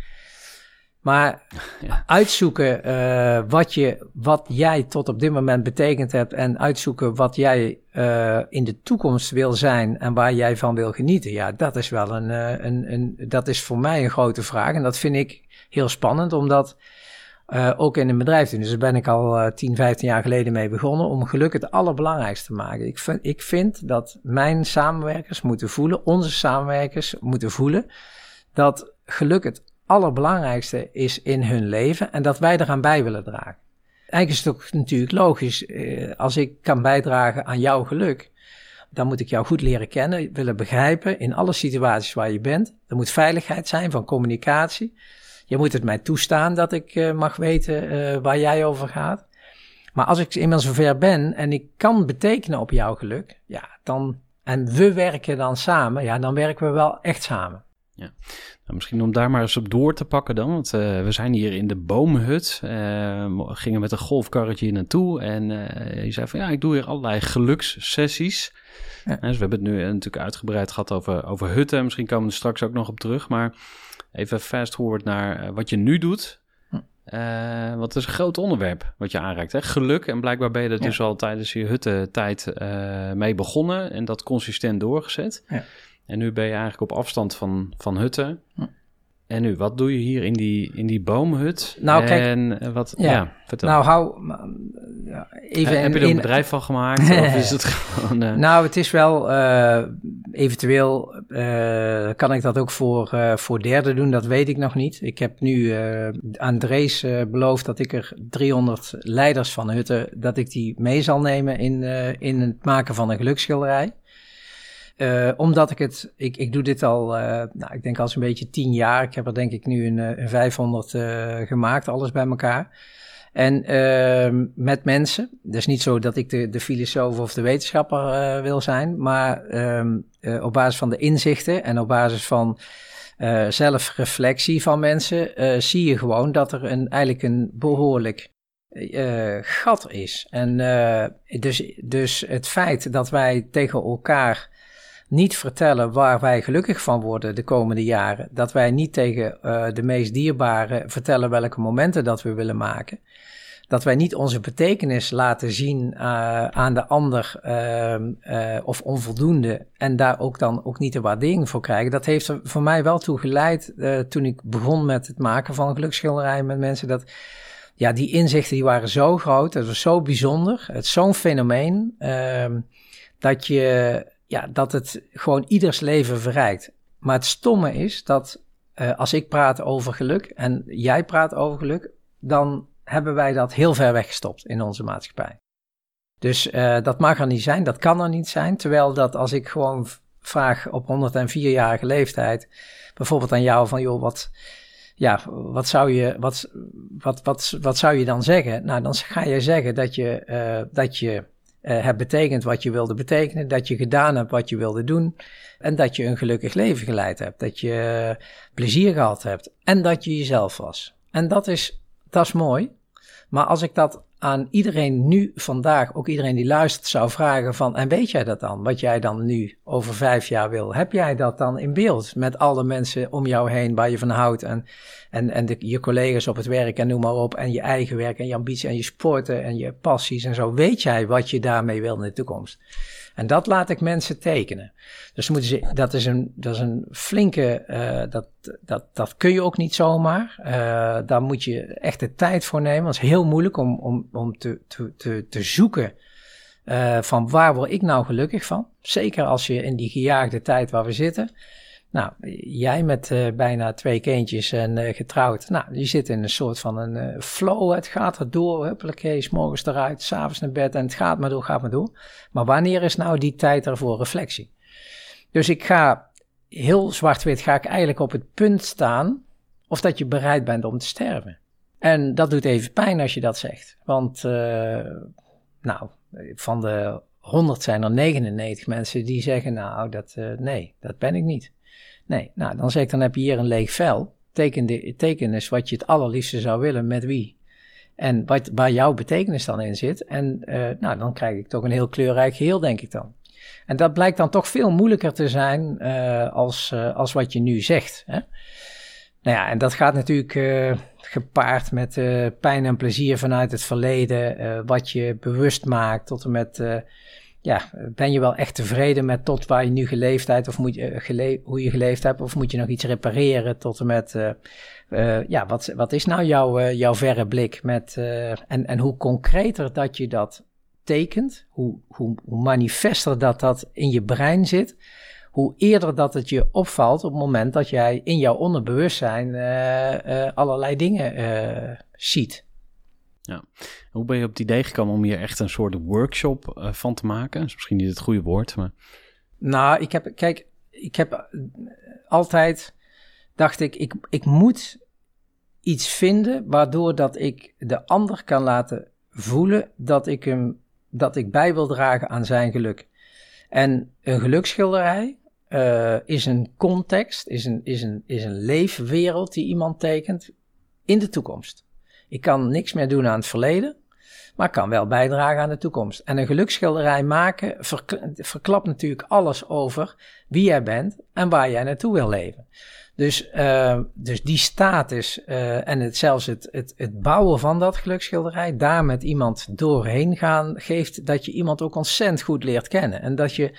Maar <laughs> ja. uitzoeken uh, wat, je, wat jij tot op dit moment betekend hebt en uitzoeken wat jij uh, in de toekomst wil zijn en waar jij van wil genieten. Ja, dat is wel een, uh, een, een, dat is voor mij een grote vraag. En dat vind ik heel spannend, omdat ook in een bedrijf doen. Dus daar ben ik al 10, 15 jaar geleden mee begonnen om geluk het allerbelangrijkste te maken. Ik vind, ik vind dat mijn samenwerkers moeten voelen, onze samenwerkers moeten voelen, dat geluk het allerbelangrijkste is in hun leven en dat wij eraan bij willen dragen. Eigenlijk is het ook natuurlijk logisch, eh, als ik kan bijdragen aan jouw geluk, dan moet ik jou goed leren kennen, willen begrijpen in alle situaties waar je bent. Er moet veiligheid zijn van communicatie. Je moet het mij toestaan dat ik uh, mag weten uh, waar jij over gaat. Maar als ik eenmaal zover ben en ik kan betekenen op jouw geluk, ja, dan, en we werken dan samen, ja, dan werken we wel echt samen. Ja. Nou, misschien om daar maar eens op door te pakken dan. Want uh, we zijn hier in de boomhut. Uh, gingen met een golfkarretje naartoe. En uh, je zei van ja, ik doe hier allerlei gelukssessies. Ja. Dus we hebben het nu natuurlijk uitgebreid gehad over, over hutten. Misschien komen we er straks ook nog op terug. Maar even fast forward naar wat je nu doet. Hm. Eh, het is een groot onderwerp wat je aanreikt. Hè? Geluk. En blijkbaar ben je er Ja. dus al tijdens je huttentijd eh mee begonnen. En dat consistent doorgezet. Ja. En nu ben je eigenlijk op afstand van, van hutten. Hm. En nu, wat doe je hier in die, in die boomhut? Nou, kijk- En wat, ja, Ja. vertel. Nou, hou even heb je er een bedrijf van gemaakt? <laughs> of is het gewoon... eh, Nou, het is wel, eh, eventueel eh, kan ik dat ook voor, voor derden doen, dat weet ik nog niet. Ik heb nu aan Drees beloofd dat ik er 300 leiders van hutten, dat ik die mee zal nemen in, in het maken van een geluksschilderij. Eh, omdat ik het, ik, ik doe dit al, eh, nou, ik denk al zo'n beetje tien jaar. Ik heb er denk ik nu een, eh, een 500 eh, gemaakt, alles bij elkaar. En ehm, met mensen. Dus niet zo dat ik de, de filosoof of de wetenschapper wil zijn, maar ehm, eh, op basis van de inzichten en op basis van zelfreflectie van mensen zie je gewoon dat er een, eigenlijk een behoorlijk eh, gat is. En dus, dus het feit dat wij tegen elkaar niet vertellen waar wij gelukkig van worden de komende jaren, dat wij niet tegen eh, de meest dierbaren vertellen welke momenten dat we willen maken dat wij niet onze betekenis laten zien eh, aan de ander ehm, eh, of onvoldoende en daar ook dan ook niet de waardering voor krijgen. Dat heeft er voor mij wel toe geleid toen ik begon met het maken van geluksschilderijen met mensen dat ja, die inzichten die waren zo groot, dat was zo bijzonder, het zo'n fenomeen ehm, dat je ja, dat het gewoon ieders leven verrijkt. Maar het stomme is dat eh, als ik praat over geluk en jij praat over geluk, dan hebben wij dat heel ver weggestopt in onze maatschappij. Dus eh, dat mag er niet zijn, dat kan er niet zijn. Terwijl dat als ik gewoon vraag op 104-jarige leeftijd, bijvoorbeeld aan jou van joh, wat, ja, wat, zou je, wat, wat, wat, wat zou je dan zeggen? Nou, dan ga je zeggen dat je, eh, dat je eh, hebt betekend wat je wilde betekenen, dat je gedaan hebt wat je wilde doen en dat je een gelukkig leven geleid hebt, dat je plezier gehad hebt en dat je jezelf was. En dat is, dat is mooi. Maar als ik dat aan iedereen nu vandaag, ook iedereen die luistert, zou vragen van, en weet jij dat dan, wat jij dan nu over vijf jaar wil? Heb jij dat dan in beeld met alle mensen om jou heen waar je van houdt en, en, en de, je collega's op het werk en noem maar op, en je eigen werk en je ambitie en je sporten en je passies en zo. Weet jij wat je daarmee wil in de toekomst? En dat laat ik mensen tekenen. Dus moeten ze, dat, is een, dat is een flinke, eh, dat, dat, dat kun je ook niet zomaar. Eh, daar moet je echt de tijd voor nemen. Het is heel moeilijk om, om, om te, te, te, te zoeken eh, van waar word ik nou gelukkig van. Zeker als je in die gejaagde tijd waar we zitten. Nou, jij met eh, bijna twee kindjes en eh, getrouwd. Nou, je zit in een soort van een eh, flow. Het gaat er door. Huppelakee, morgens eruit, s'avonds naar bed. En het gaat maar door, gaat maar door. Maar wanneer is nou die tijd er voor reflectie? Dus ik ga heel zwart-wit ga ik eigenlijk op het punt staan of dat je bereid bent om te sterven. En dat doet even pijn als je dat zegt. Want, nou, van de 100 zijn er 99 mensen die zeggen, nou, dat, nee, dat ben ik niet. Nee, nou, dan zeg ik, dan heb je hier een leeg vel. Teken, de, eens wat je het allerliefste zou willen, met wie. En wat, waar jouw betekenis dan in zit. En uh, nou, dan krijg ik toch een heel kleurrijk geheel, denk ik dan. En dat blijkt dan toch veel moeilijker te zijn uh, als, uh, als wat je nu zegt. Hè? Nou ja, en dat gaat natuurlijk gepaard met pijn en plezier vanuit het verleden. wat je bewust maakt tot en met... ja, ben je wel echt tevreden met tot waar je nu geleefd hebt of moet je, gele hoe je geleefd hebt? Of moet je nog iets repareren tot en met... ja, wat, wat is nou jouw, jouw verre blik met... en, en hoe concreter dat je dat tekent, hoe, hoe, hoe manifester dat dat in je brein zit, hoe eerder dat het je opvalt op het moment dat jij in jouw onderbewustzijn allerlei dingen ziet. Ja. Hoe ben je op het idee gekomen om hier echt een soort workshop van te maken? Dat is misschien niet het goede woord, maar... Nou, ik heb, kijk, ik heb altijd, dacht ik, ik, ik moet iets vinden waardoor dat ik de ander kan laten voelen dat ik hem dat ik bij wil dragen aan zijn geluk. En een geluksschilderij uh, is een context, is een, is, een, is een leefwereld die iemand tekent in de toekomst. Ik kan niks meer doen aan het verleden. maar kan wel bijdragen aan de toekomst. En een geluksschilderij maken verk- verklapt natuurlijk alles over wie jij bent en waar jij naartoe wil leven. Dus, uh, dus die status uh, en het, zelfs het, het, bouwen van dat geluksschilderij, daar met iemand doorheen gaan, geeft dat je iemand ook ontzettend goed leert kennen. En dat je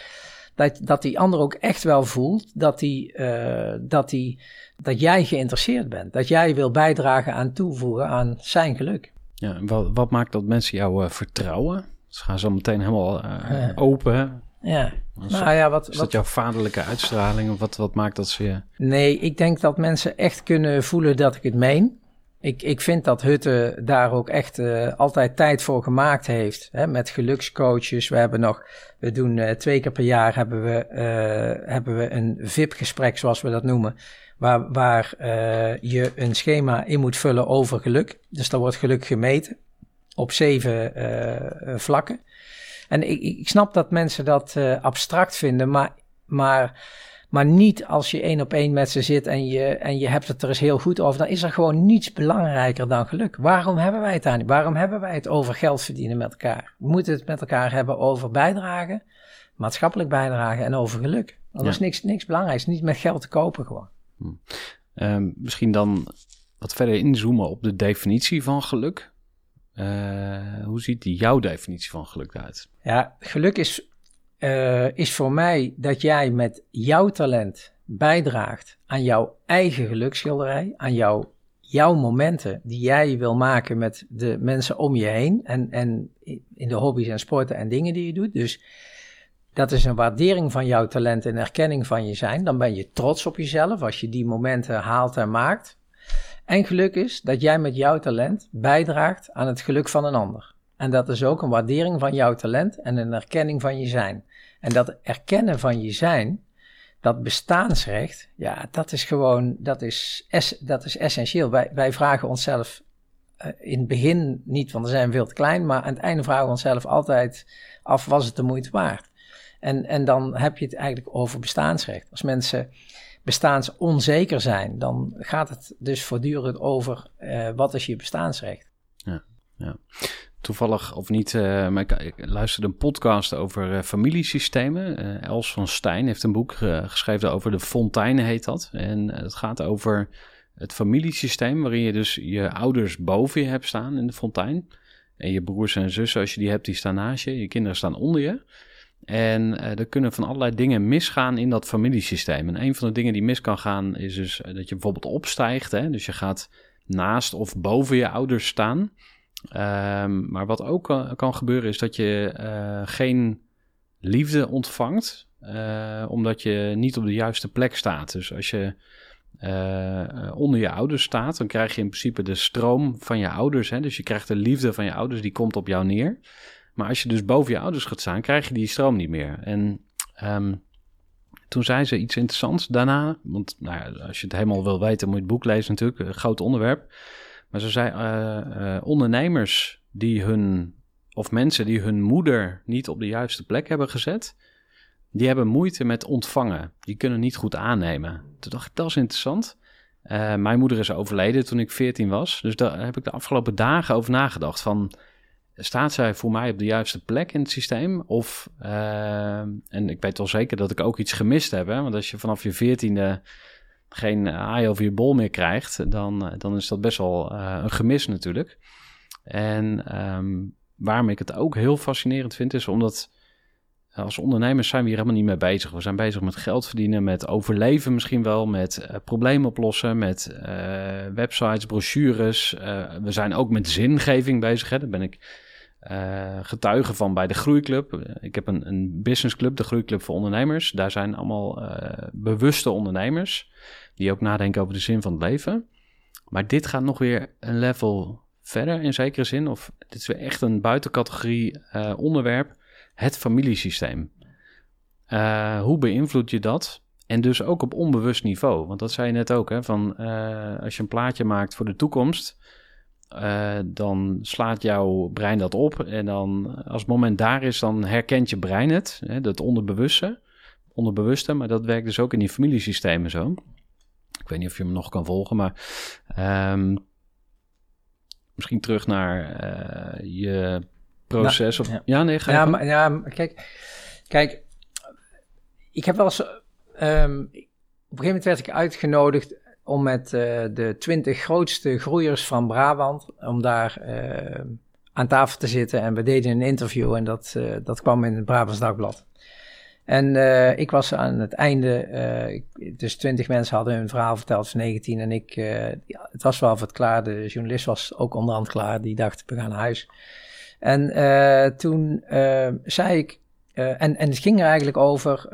dat, dat die ander ook echt wel voelt dat, die, uh, dat, die, dat jij geïnteresseerd bent. Dat jij wil bijdragen aan toevoegen aan zijn geluk. Ja, wat, wat maakt dat mensen jou uh, vertrouwen? Ze gaan zo meteen helemaal uh, open. Ja. Is, nou, ja, wat, is dat jouw vaderlijke uitstraling of wat, wat maakt dat ze je... Nee, ik denk dat mensen echt kunnen voelen dat ik het meen. Ik, ik vind dat Hutte daar ook echt uh, altijd tijd voor gemaakt heeft. Hè, met gelukscoaches. We hebben nog, we doen uh, twee keer per jaar hebben we, uh, hebben we een VIP-gesprek, zoals we dat noemen. Waar, waar je een schema in moet vullen over geluk. Dus daar wordt geluk gemeten op zeven vlakken. En ik, ik snap dat mensen dat abstract vinden, maar, maar maar niet als je één op één met ze zit en je, en je hebt het er eens heel goed over. Dan is er gewoon niets belangrijker dan geluk. Waarom hebben wij het daar niet? Waarom hebben wij het over geld verdienen met elkaar? We moeten het met elkaar hebben over bijdragen, maatschappelijk bijdragen en over geluk. Ja. is niks, niks belangrijks. Niet met geld te kopen gewoon. Hm. Um, misschien dan wat verder inzoomen op de definitie van geluk. Uh, hoe ziet jouw definitie van geluk uit? Ja, geluk is uh, is voor mij dat jij met jouw talent bijdraagt aan jouw eigen geluksschilderij, aan jouw, jouw momenten die jij wil maken met de mensen om je heen en, en in de hobby's en sporten en dingen die je doet. Dus dat is een waardering van jouw talent en erkenning van je zijn. Dan ben je trots op jezelf als je die momenten haalt en maakt. En geluk is dat jij met jouw talent bijdraagt aan het geluk van een ander. En dat is ook een waardering van jouw talent en een erkenning van je zijn. En dat erkennen van je zijn, dat bestaansrecht, ja, dat is gewoon, dat is, es, dat is essentieel. Wij, wij vragen onszelf uh, in het begin niet, want we zijn veel te klein, maar aan het einde vragen we onszelf altijd af, was het de moeite waard? En, en dan heb je het eigenlijk over bestaansrecht. Als mensen bestaansonzeker zijn, dan gaat het dus voortdurend over uh, wat is je bestaansrecht. Ja, ja toevallig of niet, uh, maar ik, luisterde een podcast over uh, familiesystemen. Uh, Els van Stijn heeft een boek geschreven over de fonteinen, heet dat. En het gaat over het familiesysteem, waarin je dus je ouders boven je hebt staan in de fontein. En je broers en zussen, als je die hebt, die staan naast je. Je kinderen staan onder je. En er kunnen van allerlei dingen misgaan in dat familiesysteem. En een van de dingen die mis kan gaan, is dus dat je bijvoorbeeld opstijgt. Hè? Dus je gaat naast of boven je ouders staan. Um, maar wat ook kan, gebeuren is dat je uh, geen liefde ontvangt, uh, omdat je niet op de juiste plek staat. Dus als je uh, onder je ouders staat, dan krijg je in principe de stroom van je ouders. Hè? Dus je krijgt de liefde van je ouders, die komt op jou neer. Maar als je dus boven je ouders gaat staan, krijg je die stroom niet meer. En um, toen zei ze iets interessants daarna. Want nou ja, als je het helemaal wil weten, moet je het boek lezen natuurlijk. Een groot onderwerp. Maar ze zei, uh, uh, ondernemers die hun, of mensen die hun moeder niet op de juiste plek hebben gezet, die hebben moeite met ontvangen. Die kunnen niet goed aannemen. Toen dacht ik, dat is interessant. Uh, mijn moeder is overleden toen ik 14 was. Dus daar heb ik de afgelopen dagen over nagedacht. Van, staat zij voor mij op de juiste plek in het systeem? Of, en ik weet wel zeker dat ik ook iets gemist heb. Hè? Want als je vanaf je veertiende geen aai over je bol meer krijgt, dan, dan is dat best wel uh, een gemis natuurlijk. En um, waarom ik het ook heel fascinerend vind, is omdat als ondernemers zijn we hier helemaal niet mee bezig. We zijn bezig met geld verdienen, met overleven misschien wel, met problemen oplossen, met websites, brochures. we zijn ook met zingeving bezig. Hè. Ben ik uh, getuige van bij de Groeiclub. Ik heb een, een businessclub, de Groeiclub voor Ondernemers. Daar zijn allemaal uh, bewuste ondernemers die ook nadenken over de zin van het leven. Maar dit gaat nog weer een level verder in zekere zin. Of dit is weer echt een buitencategorie uh, onderwerp. Het familiesysteem. hoe beïnvloed je dat? En dus ook op onbewust niveau. Want dat zei je net ook, hè, van als je een plaatje maakt voor de toekomst uh, dan slaat jouw brein dat op. En dan, als het moment daar is, dan herkent je brein het. Hè, dat onderbewuste. Onderbewuste, maar dat werkt dus ook in die familiesystemen zo. Ik weet niet of je me nog kan volgen, maar. Um, misschien terug naar eh, je proces. Nou, of, ja. ja. nee, ga je Ja, maar, ja, kijk, kijk, ik heb wel eens, ehm, op een gegeven moment werd ik uitgenodigd om met eh, de twintig grootste groeiers van Brabant, om daar eh, aan tafel te zitten. En we deden een interview en dat, eh, dat kwam in het Brabants Dagblad. En ik was aan het einde, ik- dus twintig mensen hadden hun verhaal verteld, van 19. En ik, ja, het was wel wat klaar, de journalist was ook onderhand klaar, die dacht, we gaan naar huis. En toen zei ik, en, en het ging er eigenlijk over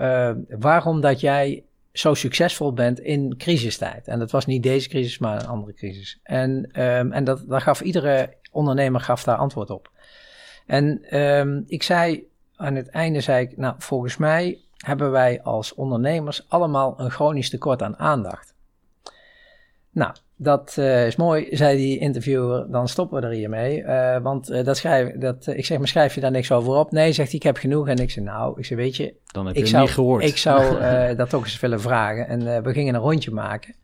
waarom dat jij zo succesvol bent in crisistijd. En dat was niet deze crisis, maar een andere crisis. En, ehm, en dat, daar gaf iedere ondernemer gaf daar antwoord op. En ehm, ik zei aan het einde, zei ik, nou volgens mij hebben wij als ondernemers allemaal een chronisch tekort aan aandacht. Nou, dat eh, is mooi, zei die interviewer. Dan stoppen we er hiermee. eh want eh, dat schrijf, dat, ik zeg, maar schrijf je daar niks over op? Nee, zegt hij, ik heb genoeg. En ik zei, nou, ik zeg, weet je, Dan heb ik zou, niet gehoord. Ik zou <laughs> dat toch eens willen vragen. En we gingen een rondje maken.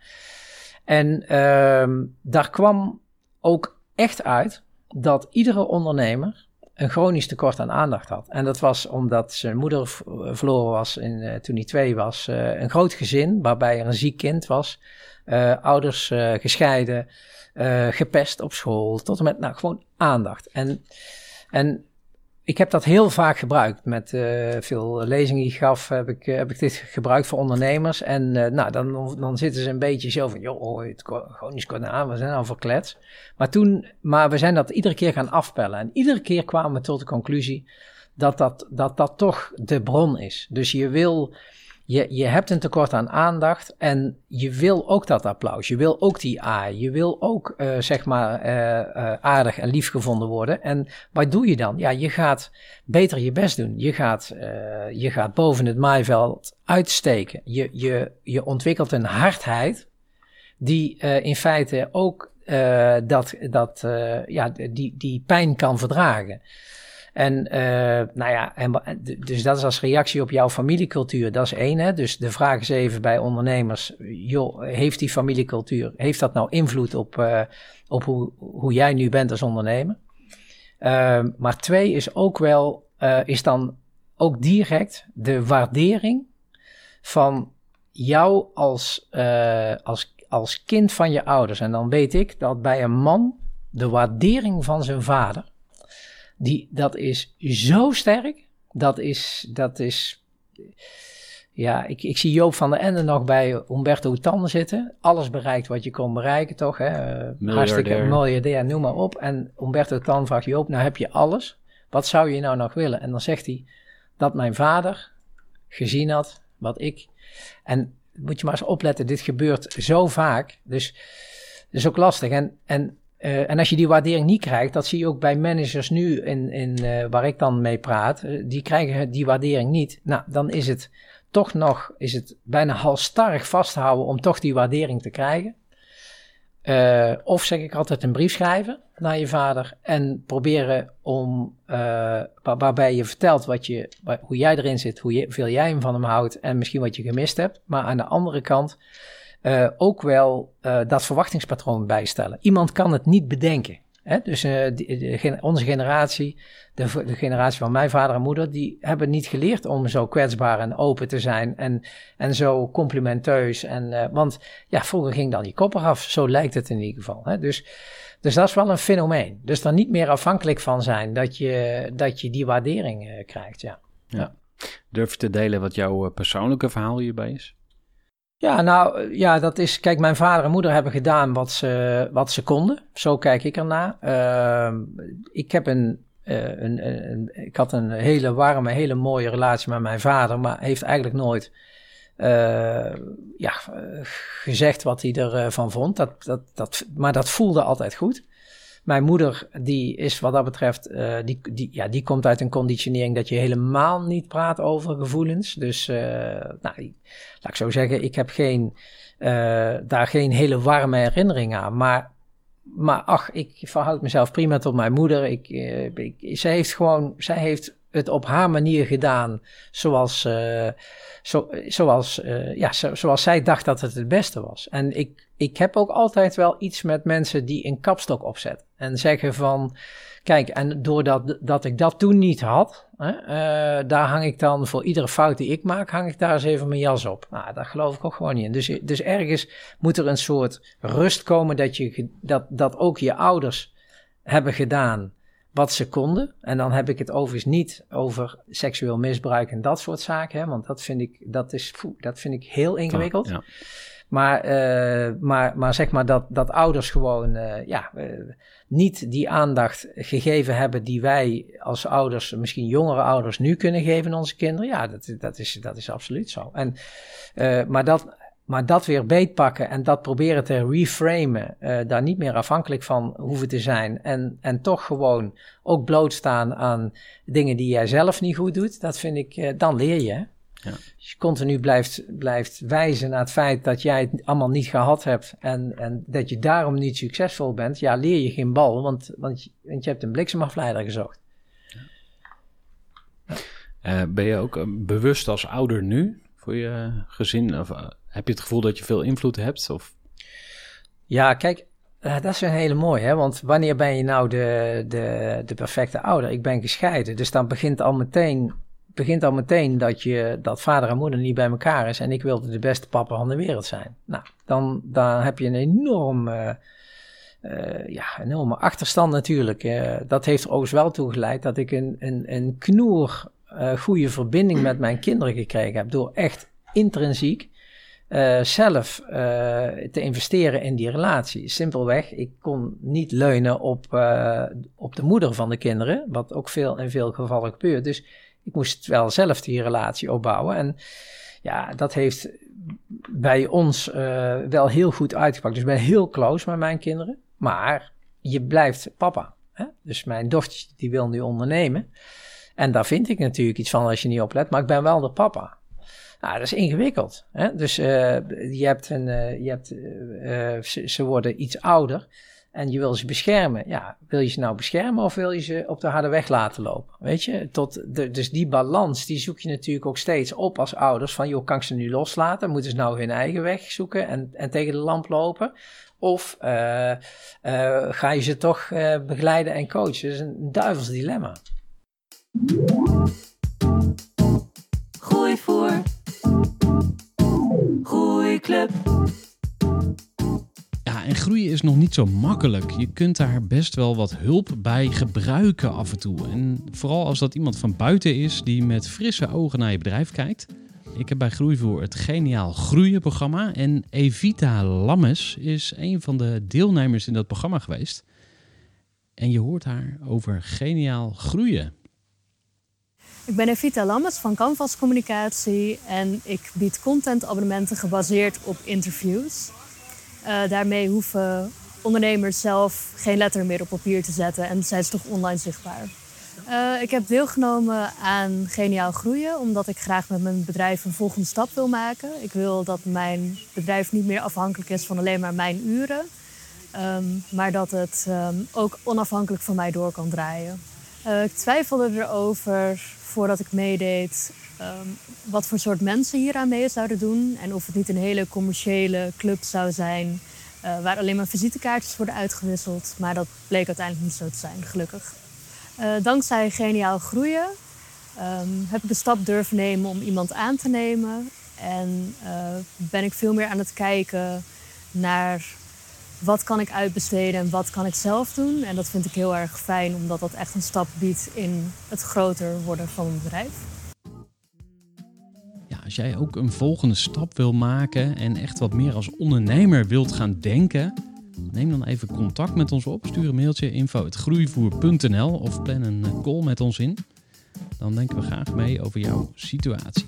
En ehm, daar kwam ook echt uit dat iedere ondernemer een chronisch tekort aan aandacht had. En dat was omdat zijn moeder verloren was in, toen hij twee was. Een groot gezin waarbij er een ziek kind was. Eh, ouders eh, gescheiden, eh, gepest op school. Tot en met, nou, gewoon aandacht. En, en ik heb dat heel vaak gebruikt. Met veel lezingen die ik gaf, heb ik, heb ik dit gebruikt voor ondernemers. En nou, dan, dan zitten ze een beetje zo van, joh, oh, het gewoon niet kort aan, we zijn al verklets. Maar toen, maar we zijn dat iedere keer gaan afpellen. En iedere keer kwamen we tot de conclusie dat dat, dat, dat toch de bron is. Dus je wil, je, je hebt een tekort aan aandacht en je wil ook dat applaus. Je wil ook die A. Je wil ook, eh, zeg maar, eh, eh, aardig en lief gevonden worden. En wat doe je dan? Ja, je gaat beter je best doen. Je gaat, je gaat boven het maaiveld uitsteken. Je, je, je ontwikkelt een hardheid die in feite ook dat, dat, ja, die, die pijn kan verdragen. En eh, nou ja, dus dat is als reactie op jouw familiecultuur, dat is één. Hè? Dus de vraag is even bij ondernemers, joh, heeft die familiecultuur, heeft dat nou invloed op, eh, op hoe, hoe jij nu bent als ondernemer? Ehm, maar twee is ook wel, eh, is dan ook direct de waardering van jou als, als, als kind van je ouders. En dan weet ik dat bij een man de waardering van zijn vader, die, dat is zo sterk. Dat is, dat is ja, ik, ik zie Joop van der Ende nog bij Humberto Tan zitten. Alles bereikt wat je kon bereiken, toch? Hè? Eh, Hartstikke miljardair, noem maar op. En Humberto Tan vraagt Joop, nou heb je alles. Wat zou je nou nog willen? En dan zegt hij dat mijn vader gezien had wat ik. En moet je maar eens opletten, dit gebeurt zo vaak. Dus dat is ook lastig. En, en, uh, en als je die waardering niet krijgt, dat zie je ook bij managers nu in, in, uh, waar ik dan mee praat. Die krijgen die waardering niet. Nou, dan is het toch nog is het bijna halstarrig vasthouden om toch die waardering te krijgen. Of zeg ik altijd een brief schrijven naar je vader en proberen om, waar, waarbij je vertelt wat je, hoe jij erin zit, hoeveel jij van hem houdt en misschien wat je gemist hebt. Maar aan de andere kant uh, ook wel dat verwachtingspatroon bijstellen. Iemand kan het niet bedenken. Hè? Dus de, onze generatie, de, generatie van mijn vader en moeder, die hebben niet geleerd om zo kwetsbaar en open te zijn en, en zo complimenteus. En, want ja, vroeger ging dan die kop eraf, zo lijkt het in ieder geval. Hè? Dus, dus dat is wel een fenomeen. Dus daar niet meer afhankelijk van zijn dat je, dat je die waardering krijgt. Ja. ja. Durf je te delen wat jouw persoonlijke verhaal hierbij is? Ja, nou ja, dat is. Kijk, mijn vader en moeder hebben gedaan wat ze, wat ze konden. Zo kijk ik ernaar. Uh, ik heb een, uh, een, een, een, Ik had een hele warme, hele mooie relatie met mijn vader, maar heeft eigenlijk nooit. Uh, ja, gezegd wat hij ervan vond. Dat, dat, dat, maar dat voelde altijd goed. Mijn moeder, die is wat dat betreft, uh, die, die, ja, die komt uit een conditionering dat je helemaal niet praat over gevoelens. Dus, uh, nou, laat ik zo zeggen, ik heb geen, uh, daar geen hele warme herinnering aan. Maar, maar ach, ik verhoud mezelf prima tot mijn moeder. Ik, ik, zij heeft gewoon, zij heeft het op haar manier gedaan zoals, uh, zo, zoals, uh, ja, zo, zoals zij dacht dat het het beste was. En ik, ik heb ook altijd wel iets met mensen die een kapstok opzetten en zeggen van Kijk, en doordat dat ik dat toen niet had, hè, uh, daar hang ik dan voor iedere fout die ik maak, hang ik daar eens even mijn jas op. Nou, daar geloof ik ook gewoon niet in. Dus, dus ergens moet er een soort rust komen dat, je, dat, dat ook je ouders hebben gedaan wat ze konden. En dan heb ik het overigens niet over seksueel misbruik en dat soort zaken, hè, want dat vind ik, dat is, dat vind ik heel ingewikkeld. Ja. Maar, uh, maar, maar zeg maar dat, dat ouders gewoon uh, ja, uh, niet die aandacht gegeven hebben die wij als ouders, misschien jongere ouders, nu kunnen geven aan onze kinderen. Ja, dat, dat, is, dat is absoluut zo. En, maar, dat, maar dat weer beetpakken en dat proberen te reframen, daar niet meer afhankelijk van hoeven te zijn. En, en toch gewoon ook blootstaan aan dingen die jij zelf niet goed doet, dat vind ik, dan leer je. Ja. Als je continu blijft, blijft wijzen naar het feit dat jij het allemaal niet gehad hebt en, en dat je daarom niet succesvol bent, ja, leer je geen bal, want, want, je, want je hebt een bliksemafleider gezocht. Ja. Uh, ben je ook uh, bewust als ouder nu voor je gezin? Of uh, heb je het gevoel dat je veel invloed hebt? Of? Ja, kijk, dat is een hele mooie, hè? want wanneer ben je nou de, de, de perfecte ouder? Ik ben gescheiden, dus dan begint al meteen begint al meteen dat, je, dat vader en moeder niet bij elkaar is en ik wilde de beste papa van de wereld zijn. Nou, dan, dan heb je een enorm, uh, ja, enorme achterstand natuurlijk. Uh, dat heeft er overigens wel toe geleid dat ik een, een, een knoer goede verbinding met mijn kinderen gekregen heb. Door echt intrinsiek zelf te investeren in die relatie. Simpelweg, ik kon niet leunen op, op de moeder van de kinderen, wat ook veel in veel gevallen gebeurt. Dus ik moest wel zelf die relatie opbouwen. En ja, dat heeft bij ons wel heel goed uitgepakt. Dus ik ben heel close met mijn kinderen. Maar je blijft papa. Hè? Dus mijn dochter die wil nu ondernemen. En daar vind ik natuurlijk iets van als je niet oplet. Maar ik ben wel de papa. Nou, dat is ingewikkeld. Hè? Dus uh, je hebt een, uh, je hebt, ze, ze, worden iets ouder en je wil ze beschermen. Ja, wil je ze nou beschermen of wil je ze op de harde weg laten lopen? Weet je, tot de, dus die balans, die zoek je natuurlijk ook steeds op als ouders. Van, joh, kan ik ze nu loslaten? Moeten ze nou hun eigen weg zoeken en, en tegen de lamp lopen? Of ga je ze toch begeleiden en coachen? Dat is een duivels dilemma. Gooi voor. Gooi club en groeien is nog niet zo makkelijk. Je kunt daar best wel wat hulp bij gebruiken af en toe. En vooral als dat iemand van buiten is die met frisse ogen naar je bedrijf kijkt. Ik heb bij Groeivoer het Geniaal Groeien programma. En Evita Lammes is een van de deelnemers in dat programma geweest. En je hoort haar over geniaal groeien. Ik ben Evita Lammes van Canvas Communicatie en ik bied contentabonnementen gebaseerd op interviews. Uh, daarmee hoeven ondernemers zelf geen letter meer op papier te zetten en zijn ze toch online zichtbaar. Uh, ik heb deelgenomen aan Geniaal Groeien, omdat ik graag met mijn bedrijf een volgende stap wil maken. Ik wil dat mijn bedrijf niet meer afhankelijk is van alleen maar mijn uren, um, maar dat het um, ook onafhankelijk van mij door kan draaien. Uh, ik twijfelde erover voordat ik meedeed um, wat voor soort mensen hier aan mee zouden doen. En of het niet een hele commerciële club zou zijn uh, waar alleen maar visitekaartjes worden uitgewisseld. Maar dat bleek uiteindelijk niet zo te zijn, gelukkig. Uh, dankzij Geniaal Groeien um, heb ik de stap durven nemen om iemand aan te nemen. En ben ik veel meer aan het kijken naar wat kan ik uitbesteden en wat kan ik zelf doen. En dat vind ik heel erg fijn, omdat dat echt een stap biedt in het groter worden van een bedrijf. Als jij ook een volgende stap wil maken en echt wat meer als ondernemer wilt gaan denken, neem dan even contact met ons op. Stuur een mailtje info.groeivoer.nl of plan een eh, call met ons in. Dan denken we graag mee over jouw situatie.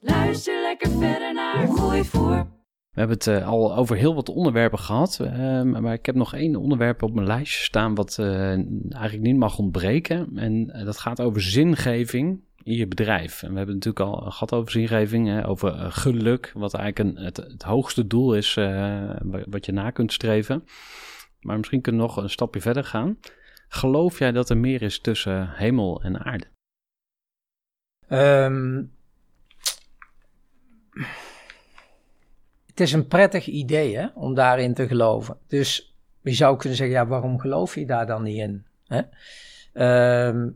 Luister lekker verder naar Groeivoer. We hebben het uh, al over heel wat onderwerpen gehad, uh, maar ik heb nog één onderwerp op mijn lijstje staan wat uh, eigenlijk niet mag ontbreken. En dat gaat over zingeving in je bedrijf. En we hebben het natuurlijk al gehad over zingeving, hè, over geluk, wat eigenlijk een, het, hoogste doel is wat je na kunt streven. Maar misschien kunnen we nog een stapje verder gaan. Geloof jij dat er meer is tussen hemel en aarde? Ehm, het is een prettig idee hè, om daarin te geloven. Dus je zou kunnen zeggen, ja, waarom geloof je daar dan niet in? Hè? Ehm,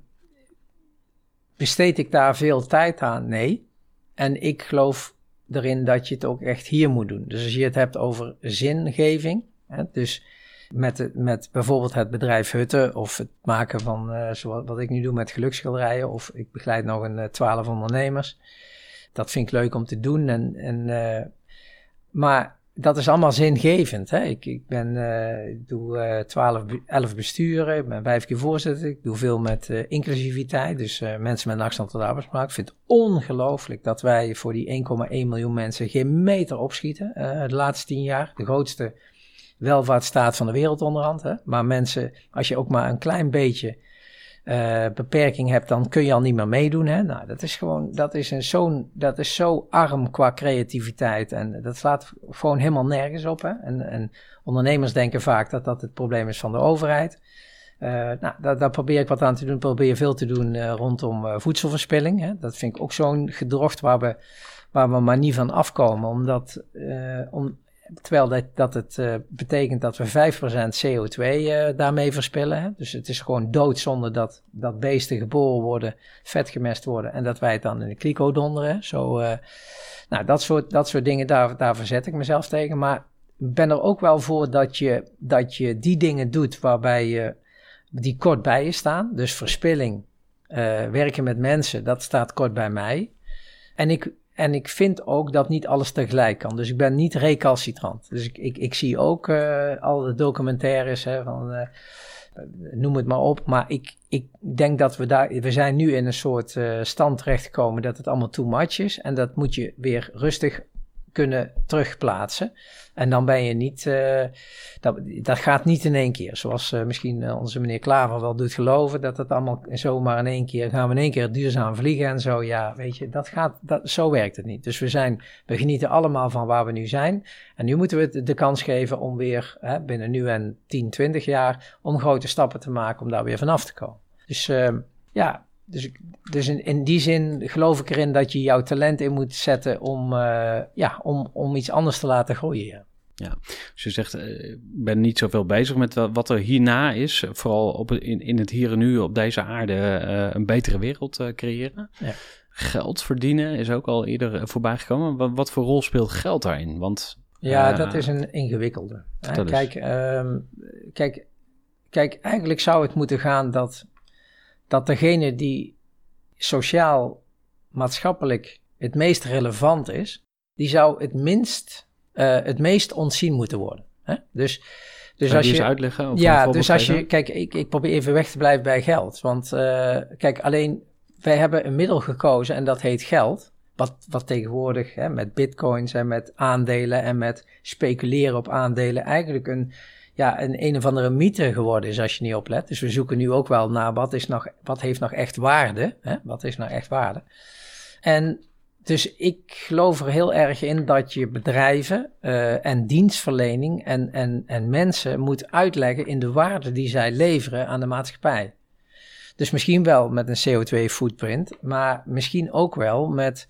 besteed ik daar veel tijd aan? Nee. En ik geloof erin dat je het ook echt hier moet doen. Dus als je het hebt over zingeving, hè, dus met, met bijvoorbeeld het bedrijf Hutte of het maken van, uh, zoals wat ik nu doe met geluksschilderijen, of ik begeleid nog een uh, twaalf ondernemers. Dat vind ik leuk om te doen. En, en, uh, maar dat is allemaal zingevend. Hè? Ik, ik, ben, ik doe twaalf, elf besturen, ik ben vijf keer voorzitter. Ik doe veel met inclusiviteit, dus mensen met een afstand tot de arbeidsmarkt. Ik vind het ongelooflijk dat wij voor die 1,1 miljoen mensen geen meter opschieten de laatste tien jaar. De grootste welvaartsstaat van de wereld onderhand. Hè? Maar mensen, als je ook maar een klein beetje uh, beperking hebt, dan kun je al niet meer meedoen. Hè? Nou, dat is gewoon, dat is, een zo'n, dat is zo arm qua creativiteit. En dat slaat gewoon helemaal nergens op. Hè? En, en ondernemers denken vaak dat dat het probleem is van de overheid. Uh, nou, daar, probeer ik wat aan te doen. Probeer veel te doen uh, rondom voedselverspilling. Hè? Dat vind ik ook zo'n gedrocht waar we, waar we maar niet van afkomen. Omdat, om, Terwijl dat, dat het uh, betekent dat we 5% CO2 uh, daarmee verspillen. Hè? Dus het is gewoon doodzonde dat, dat beesten geboren worden, vetgemest worden en dat wij het dan in de kliko donderen. Zo, uh, nou, dat soort, dat soort dingen, daar, daar verzet ik mezelf tegen. Maar ik ben er ook wel voor dat je, dat je die dingen doet waarbij je, die kort bij je staan. Dus verspilling, werken met mensen, dat staat kort bij mij. En ik, en ik vind ook dat niet alles tegelijk kan. Dus ik ben niet recalcitrant. Dus ik, ik, ik zie ook uh, al de documentaires hè, van. Uh, noem het maar op. Maar ik, ik denk dat we daar. We zijn nu in een soort uh, stand terechtgekomen dat het allemaal too much is. En dat moet je weer rustig kunnen terugplaatsen. En dan ben je niet, uh, dat, dat gaat niet in één keer. Zoals uh, misschien uh, onze meneer Klaver wel doet geloven, dat het allemaal zomaar in één keer, gaan we in één keer duurzaam vliegen en zo. Ja, weet je, dat gaat, dat, zo werkt het niet. Dus we zijn, we genieten allemaal van waar we nu zijn. En nu moeten we de kans geven om weer, hè, binnen nu en 10, 20 jaar, om grote stappen te maken om daar weer vanaf te komen. Dus ehm, ja, dus, dus in, in, die zin geloof ik erin dat je jouw talent in moet zetten om, uh, ja, om, om iets anders te laten groeien. Ja, dus je zegt, ik uh, ben niet zoveel bezig met wat er hierna is. Vooral op, in, in het hier en nu op deze aarde uh, een betere wereld creëren. Ja. Geld verdienen is ook al eerder voorbij gekomen. Wat, wat voor rol speelt geld daarin? Want, ja, dat is een ingewikkelde. Kijk, um, kijk, kijk, eigenlijk zou het moeten gaan dat dat degene die sociaal, maatschappelijk het meest relevant is, die zou het minst, uh, het meest ontzien moeten worden. Hè? Dus, dus als je eens uitleggen? Of ja, dus als je, kijk, ik, ik probeer even weg te blijven bij geld. Want uh, kijk, alleen wij hebben een middel gekozen en dat heet geld. Wat, wat tegenwoordig hè, met bitcoins en met aandelen en met speculeren op aandelen eigenlijk een ja, een een of andere mythe geworden is als je niet oplet. Dus we zoeken nu ook wel naar wat, is nog, wat heeft nog echt waarde. Hè? Wat is nou echt waarde? En dus ik geloof er heel erg in dat je bedrijven uh, en dienstverlening en, en, en mensen moet uitleggen in de waarde die zij leveren aan de maatschappij. Dus misschien wel met een CO2-footprint, maar misschien ook wel met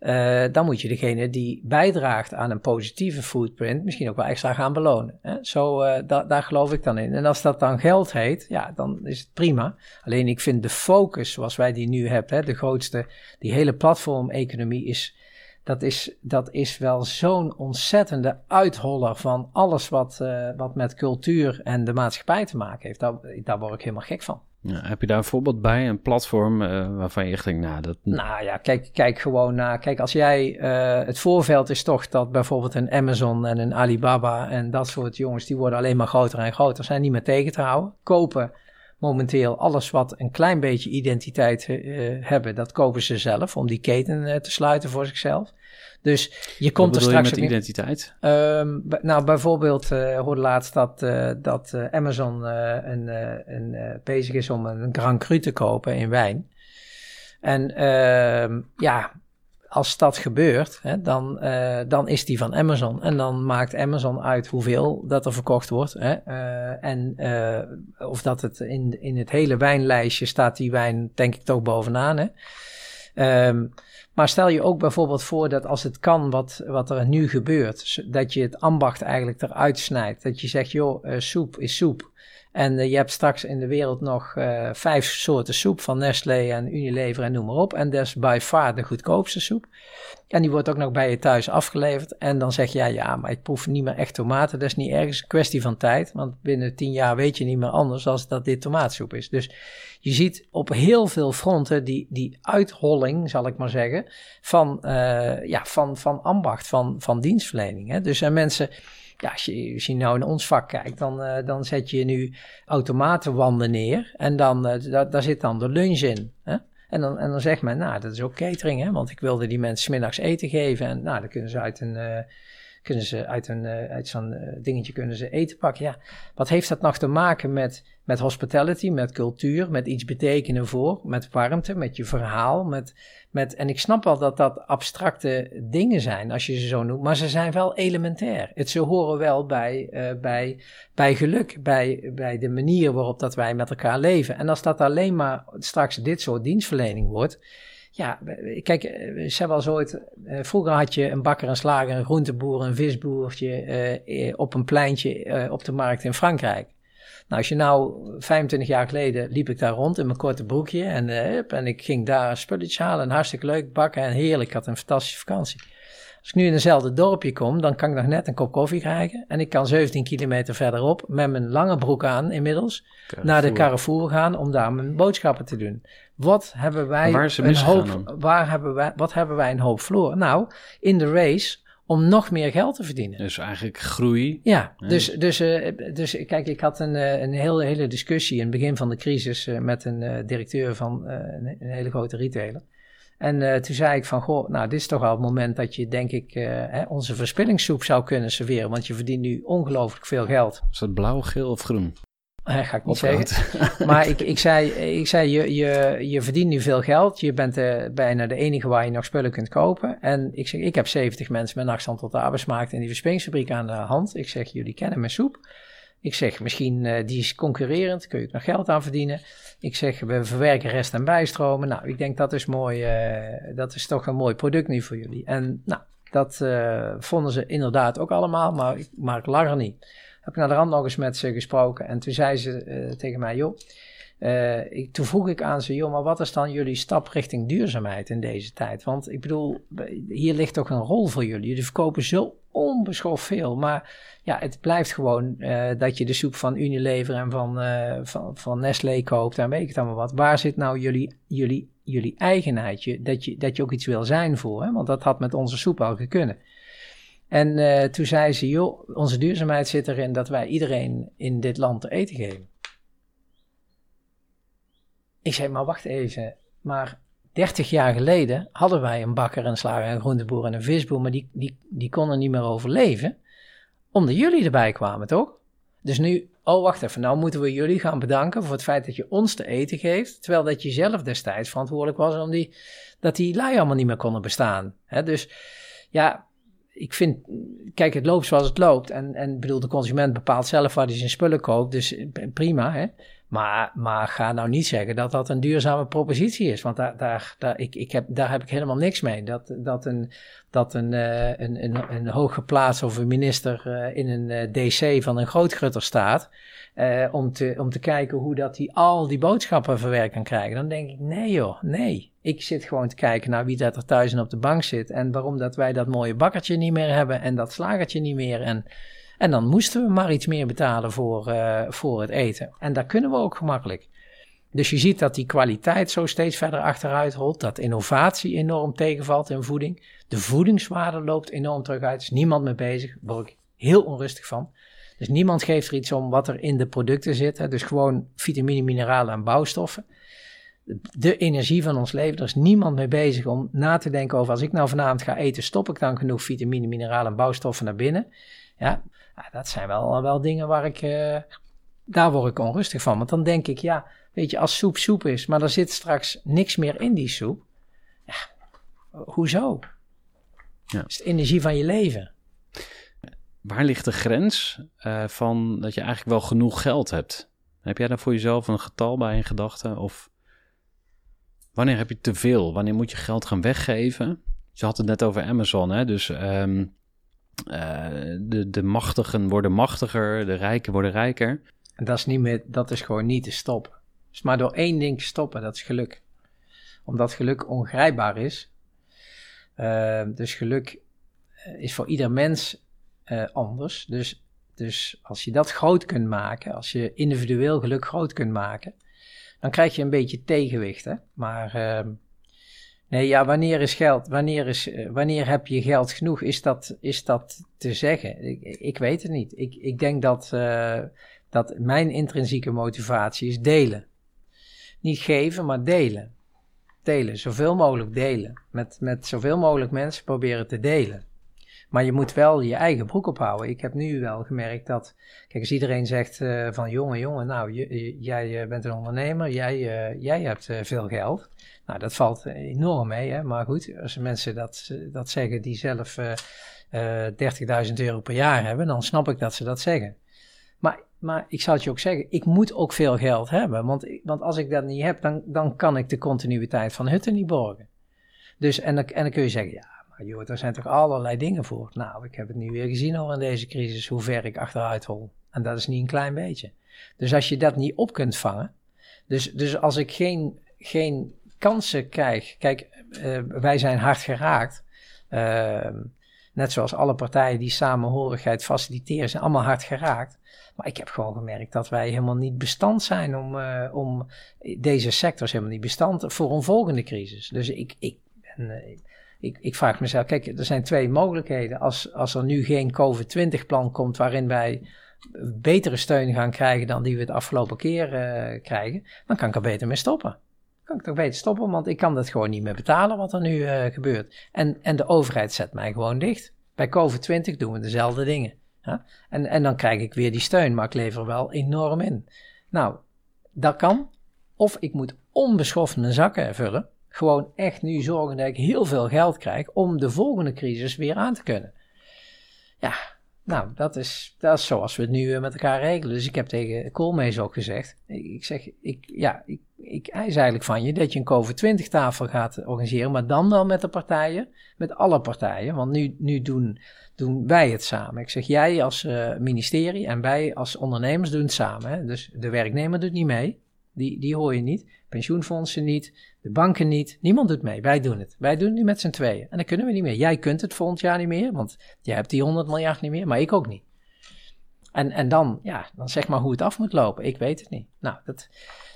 uh, dan moet je degene die bijdraagt aan een positieve footprint misschien ook wel extra gaan belonen. Hè? Zo, da daar geloof ik dan in. En als dat dan geld heet, ja, dan is het prima. Alleen ik vind de focus zoals wij die nu hebben, hè, de grootste, die hele platformeconomie is, dat is, dat is wel zo'n ontzettende uitholler van alles wat, uh, wat met cultuur en de maatschappij te maken heeft. Daar, daar word ik helemaal gek van. Ja, heb je daar een voorbeeld bij, een platform uh, waarvan je echt denkt, nou dat... Nou ja, kijk, kijk gewoon naar, kijk als jij, uh, het voorveld is toch dat bijvoorbeeld een Amazon en een Alibaba en dat soort jongens, die worden alleen maar groter en groter, zijn niet meer tegen te houden. Kopen momenteel alles wat een klein beetje identiteit uh, hebben, dat kopen ze zelf om die keten te sluiten voor zichzelf. Dus je komt er straks. Je met identiteit? Um, nou, bijvoorbeeld uh, hoorde laatst dat, uh, dat uh, Amazon een, een, bezig is om een Grand Cru te kopen in wijn. En ehm, ja, als dat gebeurt, hè, dan, eh, dan is die van Amazon. En dan maakt Amazon uit hoeveel dat er verkocht wordt. Hè, eh, en eh, of dat het in, in het hele wijnlijstje staat die wijn denk ik toch bovenaan. Hè. Ehm, maar stel je ook bijvoorbeeld voor dat als het kan wat, wat er nu gebeurt, dat je het ambacht eigenlijk eruit snijdt. Dat je zegt, joh, soep is soep. En uh, je hebt straks in de wereld nog uh, vijf soorten soep van Nestlé en Unilever en noem maar op. En dat is far de goedkoopste soep. En die wordt ook nog bij je thuis afgeleverd. En dan zeg je, ja, ja, maar ik proef niet meer echt tomaten. Dat is niet ergens een kwestie van tijd. Want binnen tien jaar weet je niet meer anders als dat dit tomaatsoep is. Dus je ziet op heel veel fronten die, die uitholling, zal ik maar zeggen, van, uh, ja, van, van ambacht, van, van dienstverlening. Hè. Dus zijn mensen ja, als je, als je nou in ons vak kijkt, dan, uh, dan zet je nu automatenwanden neer. En dan, da, daar zit dan de lunch in. Hè? En, dan, en dan zegt men, nou, dat is ook catering, hè? want ik wilde die mensen middags eten geven. En nou, dan kunnen ze uit een, kunnen ze uit, een, uit zo'n dingetje kunnen ze eten pakken. Ja, wat heeft dat nog te maken met, met hospitality, met cultuur, met iets betekenen voor, met warmte, met je verhaal, met met, en ik snap wel dat dat abstracte dingen zijn, als je ze zo noemt, maar ze zijn wel elementair. Het, ze horen wel bij, uh, bij, bij geluk, bij, bij de manier waarop dat wij met elkaar leven. En als dat alleen maar straks dit soort dienstverlening wordt, ja, kijk, ze hebben al zo ooit. Uh, vroeger had je een bakker, een slager, een groenteboer, een visboertje uh, op een pleintje op de markt in Frankrijk. Nou, als je nou 25 jaar geleden liep ik daar rond in mijn korte broekje en, en ik ging daar spulletjes halen en hartstikke leuk bakken en heerlijk. Ik had een fantastische vakantie. Als ik nu in eenzelfde dorpje kom, dan kan ik nog net een kop koffie krijgen. En ik kan 17 kilometer verderop met mijn lange broek aan inmiddels naar de Carrefour gaan om daar mijn boodschappen te doen. Wat hebben wij waar een hoop, waar hebben wij, wat hebben wij een hoop verloren? Nou, in de race om nog meer geld te verdienen. Dus eigenlijk groei. Ja, dus, dus, uh, dus kijk, ik had een, uh, een hele, hele discussie in het begin van de crisis uh, met een directeur van een, een, hele grote retailer. En toen zei ik van, goh, nou, dit is toch al het moment dat je, denk ik, hè, onze verspillingssoep zou kunnen serveren. Want je verdient nu ongelooflijk veel geld. Is dat blauw, geel of groen? <laughs> Ga ik niet zeggen. <laughs> <laughs> maar ik, ik zei, ik zei je, je, je verdient nu veel geld. Je bent uh, bijna de enige waar je nog spullen kunt kopen. En ik zeg, ik heb 70 mensen met afstand tot de arbeidsmarkt in die verspillingsfabriek aan de hand. Ik zeg, jullie kennen mijn soep. Ik zeg, misschien uh, die is concurrerend, kun je ook nog geld aan verdienen. Ik zeg, we verwerken rest- en bijstromen. Nou, ik denk dat is mooi, uh, dat is toch een mooi product nu voor jullie. En nou, dat vonden ze inderdaad ook allemaal, maar, maar ik lag er niet heb ik naar de rand nog eens met ze gesproken. En toen zei ze uh, tegen mij, joh, uh, ik, toen vroeg ik aan ze, joh, maar wat is dan jullie stap richting duurzaamheid in deze tijd? Want ik bedoel, hier ligt toch een rol voor jullie. Jullie verkopen zo onbeschoft veel. Maar ja, het blijft gewoon uh, dat je de soep van Unilever en van, van, van Nestlé koopt en weet ik het allemaal wat. Waar zit nou jullie, jullie, jullie eigenheid? dat, je, dat je ook iets wil zijn voor, hè? want dat had met onze soep al kunnen. En uh, toen zei ze, joh, onze duurzaamheid zit erin dat wij iedereen in dit land te eten geven. Ik zei, maar wacht even, maar 30 jaar geleden hadden wij een bakker, een slager, een groenteboer en een visboer, maar die, die, die konden niet meer overleven, omdat jullie erbij kwamen, toch? Dus nu, oh wacht even, nou moeten we jullie gaan bedanken voor het feit dat je ons te eten geeft, terwijl dat je zelf destijds verantwoordelijk was om die, dat die lui allemaal niet meer konden bestaan. Dus ja, ik vind, kijk, het loopt zoals het loopt. En, en bedoel, de consument bepaalt zelf waar hij zijn spullen koopt. Dus eh, prima, hè. Maar, maar ga nou niet zeggen dat dat een duurzame propositie is. Want daar, daar, ik, ik heb, daar heb ik helemaal niks mee. Dat, dat een, dat een, uh, een, een, een hooggeplaatst of een minister uh, in een DC van een grootgrutter staat. om, te, om te kijken hoe dat hij al die boodschappen verwerkt kan krijgen. Dan denk ik, nee joh, nee. Ik zit gewoon te kijken naar wie dat er thuis en op de bank zit. En waarom dat wij dat mooie bakkertje niet meer hebben en dat slagertje niet meer. En, en dan moesten we maar iets meer betalen voor, uh, voor het eten. En dat kunnen we ook gemakkelijk. Dus je ziet dat die kwaliteit zo steeds verder achteruit rolt. Dat innovatie enorm tegenvalt in voeding. De voedingswaarde loopt enorm terug uit. Er is niemand mee bezig. Daar word ik heel onrustig van. Dus niemand geeft er iets om wat er in de producten zit. Dus gewoon vitamine, mineralen en bouwstoffen de energie van ons leven. Er is niemand mee bezig om na te denken over als ik nou vanavond ga eten, stop ik dan genoeg vitamine, mineralen en bouwstoffen naar binnen? Ja, dat zijn wel, wel dingen waar ik, uh, daar word ik onrustig van. Want dan denk ik, ja, weet je, als soep soep is, maar er zit straks niks meer in die soep. Ja, hoezo? Ja. Het is de energie van je leven. Waar ligt de grens eh, van dat je eigenlijk wel genoeg geld hebt? Heb jij daar voor jezelf een getal bij in gedachten? Of wanneer heb je te veel? Wanneer moet je geld gaan weggeven? Je had het net over Amazon, hè? Dus ehm, eh, de, de machtigen worden machtiger, de rijken worden rijker. Dat is, niet meer, dat is gewoon niet te stoppen. Dus maar door één ding stoppen, dat is geluk. Omdat geluk ongrijpbaar is. Uh, dus geluk eh, is voor ieder mens uh, anders. Dus, dus als je dat groot kunt maken, als je individueel geluk groot kunt maken, dan krijg je een beetje tegenwicht. Hè? Maar uh, nee, ja, wanneer is geld? Wanneer, is, wanneer heb je geld genoeg? Is dat, is dat te zeggen? Ik, ik weet het niet. Ik, ik denk dat, dat mijn intrinsieke motivatie is delen. Niet geven, maar delen. Delen, zoveel mogelijk delen. Met, met zoveel mogelijk mensen proberen te delen. Maar je moet wel je eigen broek ophouden. Ik heb nu wel gemerkt dat, kijk, als iedereen zegt uh, van jongen, jongen, nou, jij uh, bent een ondernemer, jij, uh, jij hebt veel geld. Nou, dat valt enorm mee, hè? maar goed, als mensen dat, dat zeggen die zelf 30.000 euro per jaar hebben, dan snap ik dat ze dat zeggen. Maar, maar ik zal het je ook zeggen, ik moet ook veel geld hebben. Want, want als ik dat niet heb, dan, dan kan ik de continuïteit van hutten niet borgen. Dus, en en dan kun je zeggen, ja, maar joh, daar zijn toch allerlei dingen voor. Nou, ik heb het nu weer gezien al in deze crisis, hoe ver ik achteruit hol. En dat is niet een klein beetje. Dus als je dat niet op kunt vangen, dus, dus als ik geen, geen kansen krijg, kijk, uh, wij zijn hard geraakt. Uh, net zoals alle partijen die samenhorigheid faciliteren, zijn allemaal hard geraakt. Maar ik heb gewoon gemerkt dat wij helemaal niet bestand zijn om, uh, om deze sectors helemaal niet bestand voor een volgende crisis. Dus ik, ik, ben, uh, ik, ik vraag mezelf, kijk, er zijn twee mogelijkheden. Als, als er nu geen COVID-20-plan komt waarin wij betere steun gaan krijgen dan die we het afgelopen keer uh, krijgen, dan kan ik er beter mee stoppen. Kan ik toch beter stoppen, want ik kan dat gewoon niet meer betalen wat er nu gebeurt. En, en de overheid zet mij gewoon dicht. Bij COVID-20 doen we dezelfde dingen. Ja? En, en dan krijg ik weer die steun, maar ik lever wel enorm in. Nou, dat kan. Of ik moet onbeschoft mijn zakken vullen. Gewoon echt nu zorgen dat ik heel veel geld krijg om de volgende crisis weer aan te kunnen. Ja, nou, dat is, dat is zoals we het nu met elkaar regelen. Dus ik heb tegen Koolmees ook gezegd. Ik, zeg, ik, ja, ik, ik eis eigenlijk van je dat je een COVID-20-tafel gaat organiseren. Maar dan wel met de partijen, met alle partijen. Want nu, nu doen, doen wij het samen. Ik zeg, jij als uh, ministerie en wij als ondernemers doen het samen. Hè? Dus de werknemer doet niet mee. Die, die hoor je niet. Pensioenfondsen niet. De banken niet. Niemand doet mee. Wij doen het. Wij doen het nu met z'n tweeën. En dan kunnen we niet meer. Jij kunt het volgend jaar niet meer, want jij hebt die 100 miljard niet meer, maar ik ook niet. En, en dan, ja, dan zeg maar hoe het af moet lopen. Ik weet het niet. Nou, dat,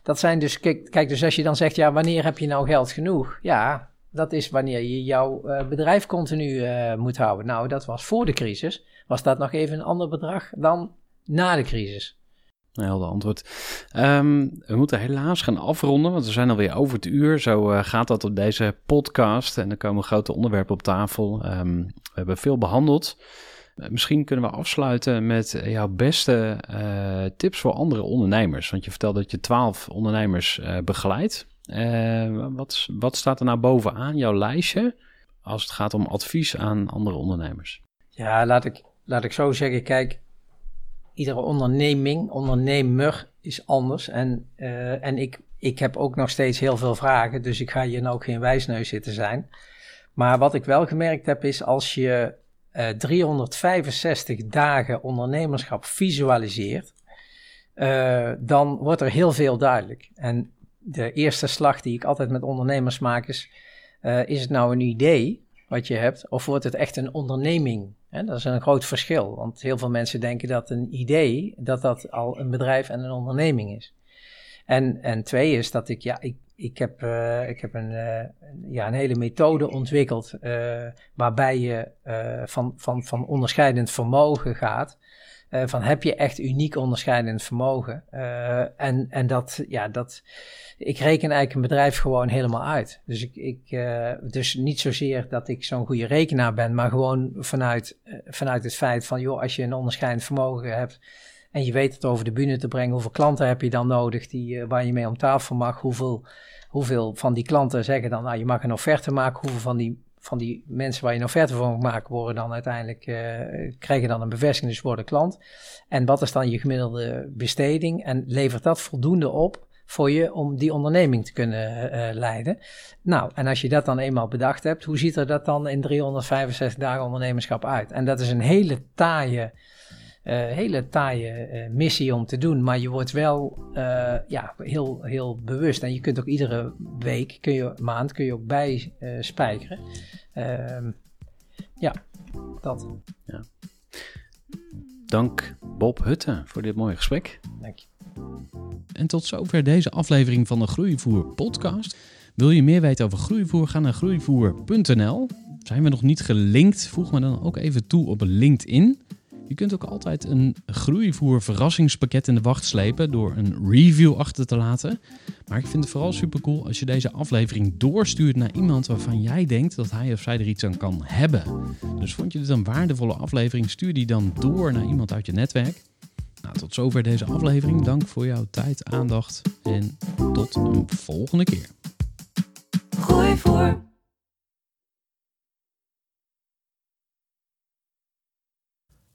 dat zijn dus, kijk, kijk, dus als je dan zegt, ja, wanneer heb je nou geld genoeg? Ja, dat is wanneer je jouw uh, bedrijf continu uh, moet houden. Nou, dat was voor de crisis. Was dat nog even een ander bedrag dan na de crisis? Een helder antwoord. Um, we moeten helaas gaan afronden, want we zijn alweer over het uur. Zo uh, gaat dat op deze podcast. En er komen grote onderwerpen op tafel. Um, we hebben veel behandeld. Uh, misschien kunnen we afsluiten met jouw beste uh, tips voor andere ondernemers. Want je vertelt dat je twaalf ondernemers begeleidt. wat, wat staat er nou bovenaan jouw lijstje als het gaat om advies aan andere ondernemers? Ja, laat ik, laat ik zo zeggen. Kijk, iedere onderneming, ondernemer is anders. En, uh, en ik, ik heb ook nog steeds heel veel vragen, dus ik ga hier nou ook geen wijsneus zitten zijn. Maar wat ik wel gemerkt heb is als je uh, 365 dagen ondernemerschap visualiseert, uh, dan wordt er heel veel duidelijk. En de eerste slag die ik altijd met ondernemers maak is, is het nou een idee wat je hebt, of wordt het echt een onderneming? Dat is een groot verschil, want heel veel mensen denken dat een idee, dat dat al een bedrijf en een onderneming is. En, en twee is dat ik, ja, ik, ik heb, uh, ik heb een, uh, ja, een hele methode ontwikkeld uh, waarbij je van, van, van onderscheidend vermogen gaat. Van heb je echt uniek onderscheidend vermogen? En, en dat, ja, dat, ik reken eigenlijk een bedrijf gewoon helemaal uit. Dus, ik, ik, uh, dus niet zozeer dat ik zo'n goede rekenaar ben, maar gewoon vanuit, vanuit het feit van, joh, als je een onderscheidend vermogen hebt en je weet het over de bühne te brengen, hoeveel klanten heb je dan nodig die, waar je mee om tafel mag? Hoeveel, hoeveel van die klanten zeggen dan, nou, je mag een offerte maken, hoeveel van die van die mensen waar je een offerte voor moet maken, worden dan uiteindelijk, krijgen dan een bevestiging, dus worden klant. En wat is dan je gemiddelde besteding? En levert dat voldoende op voor je om die onderneming te kunnen uh, leiden? Nou, en als je dat dan eenmaal bedacht hebt, hoe ziet er dat dan in 365 dagen ondernemerschap uit? En dat is een hele taaie uh, hele taaie missie om te doen. Maar je wordt wel ja, heel, heel bewust. En je kunt ook iedere week, kun je, maand, kun je ook bijspijkeren. Ehm, ja, dat. Ja. Dank Bob Hutte voor dit mooie gesprek. Dank je. En tot zover deze aflevering van de Groeivoer podcast. Wil je meer weten over groeivoer? Ga naar groeivoer.nl. Zijn we nog niet gelinkt? Voeg me dan ook even toe op LinkedIn. Je kunt ook altijd een groeivoer verrassingspakket in de wacht slepen door een review achter te laten. Maar ik vind het vooral super cool als je deze aflevering doorstuurt naar iemand waarvan jij denkt dat hij of zij er iets aan kan hebben. Dus vond je dit een waardevolle aflevering, stuur die dan door naar iemand uit je netwerk. Nou, tot zover deze aflevering. Dank voor jouw tijd, aandacht en tot een volgende keer.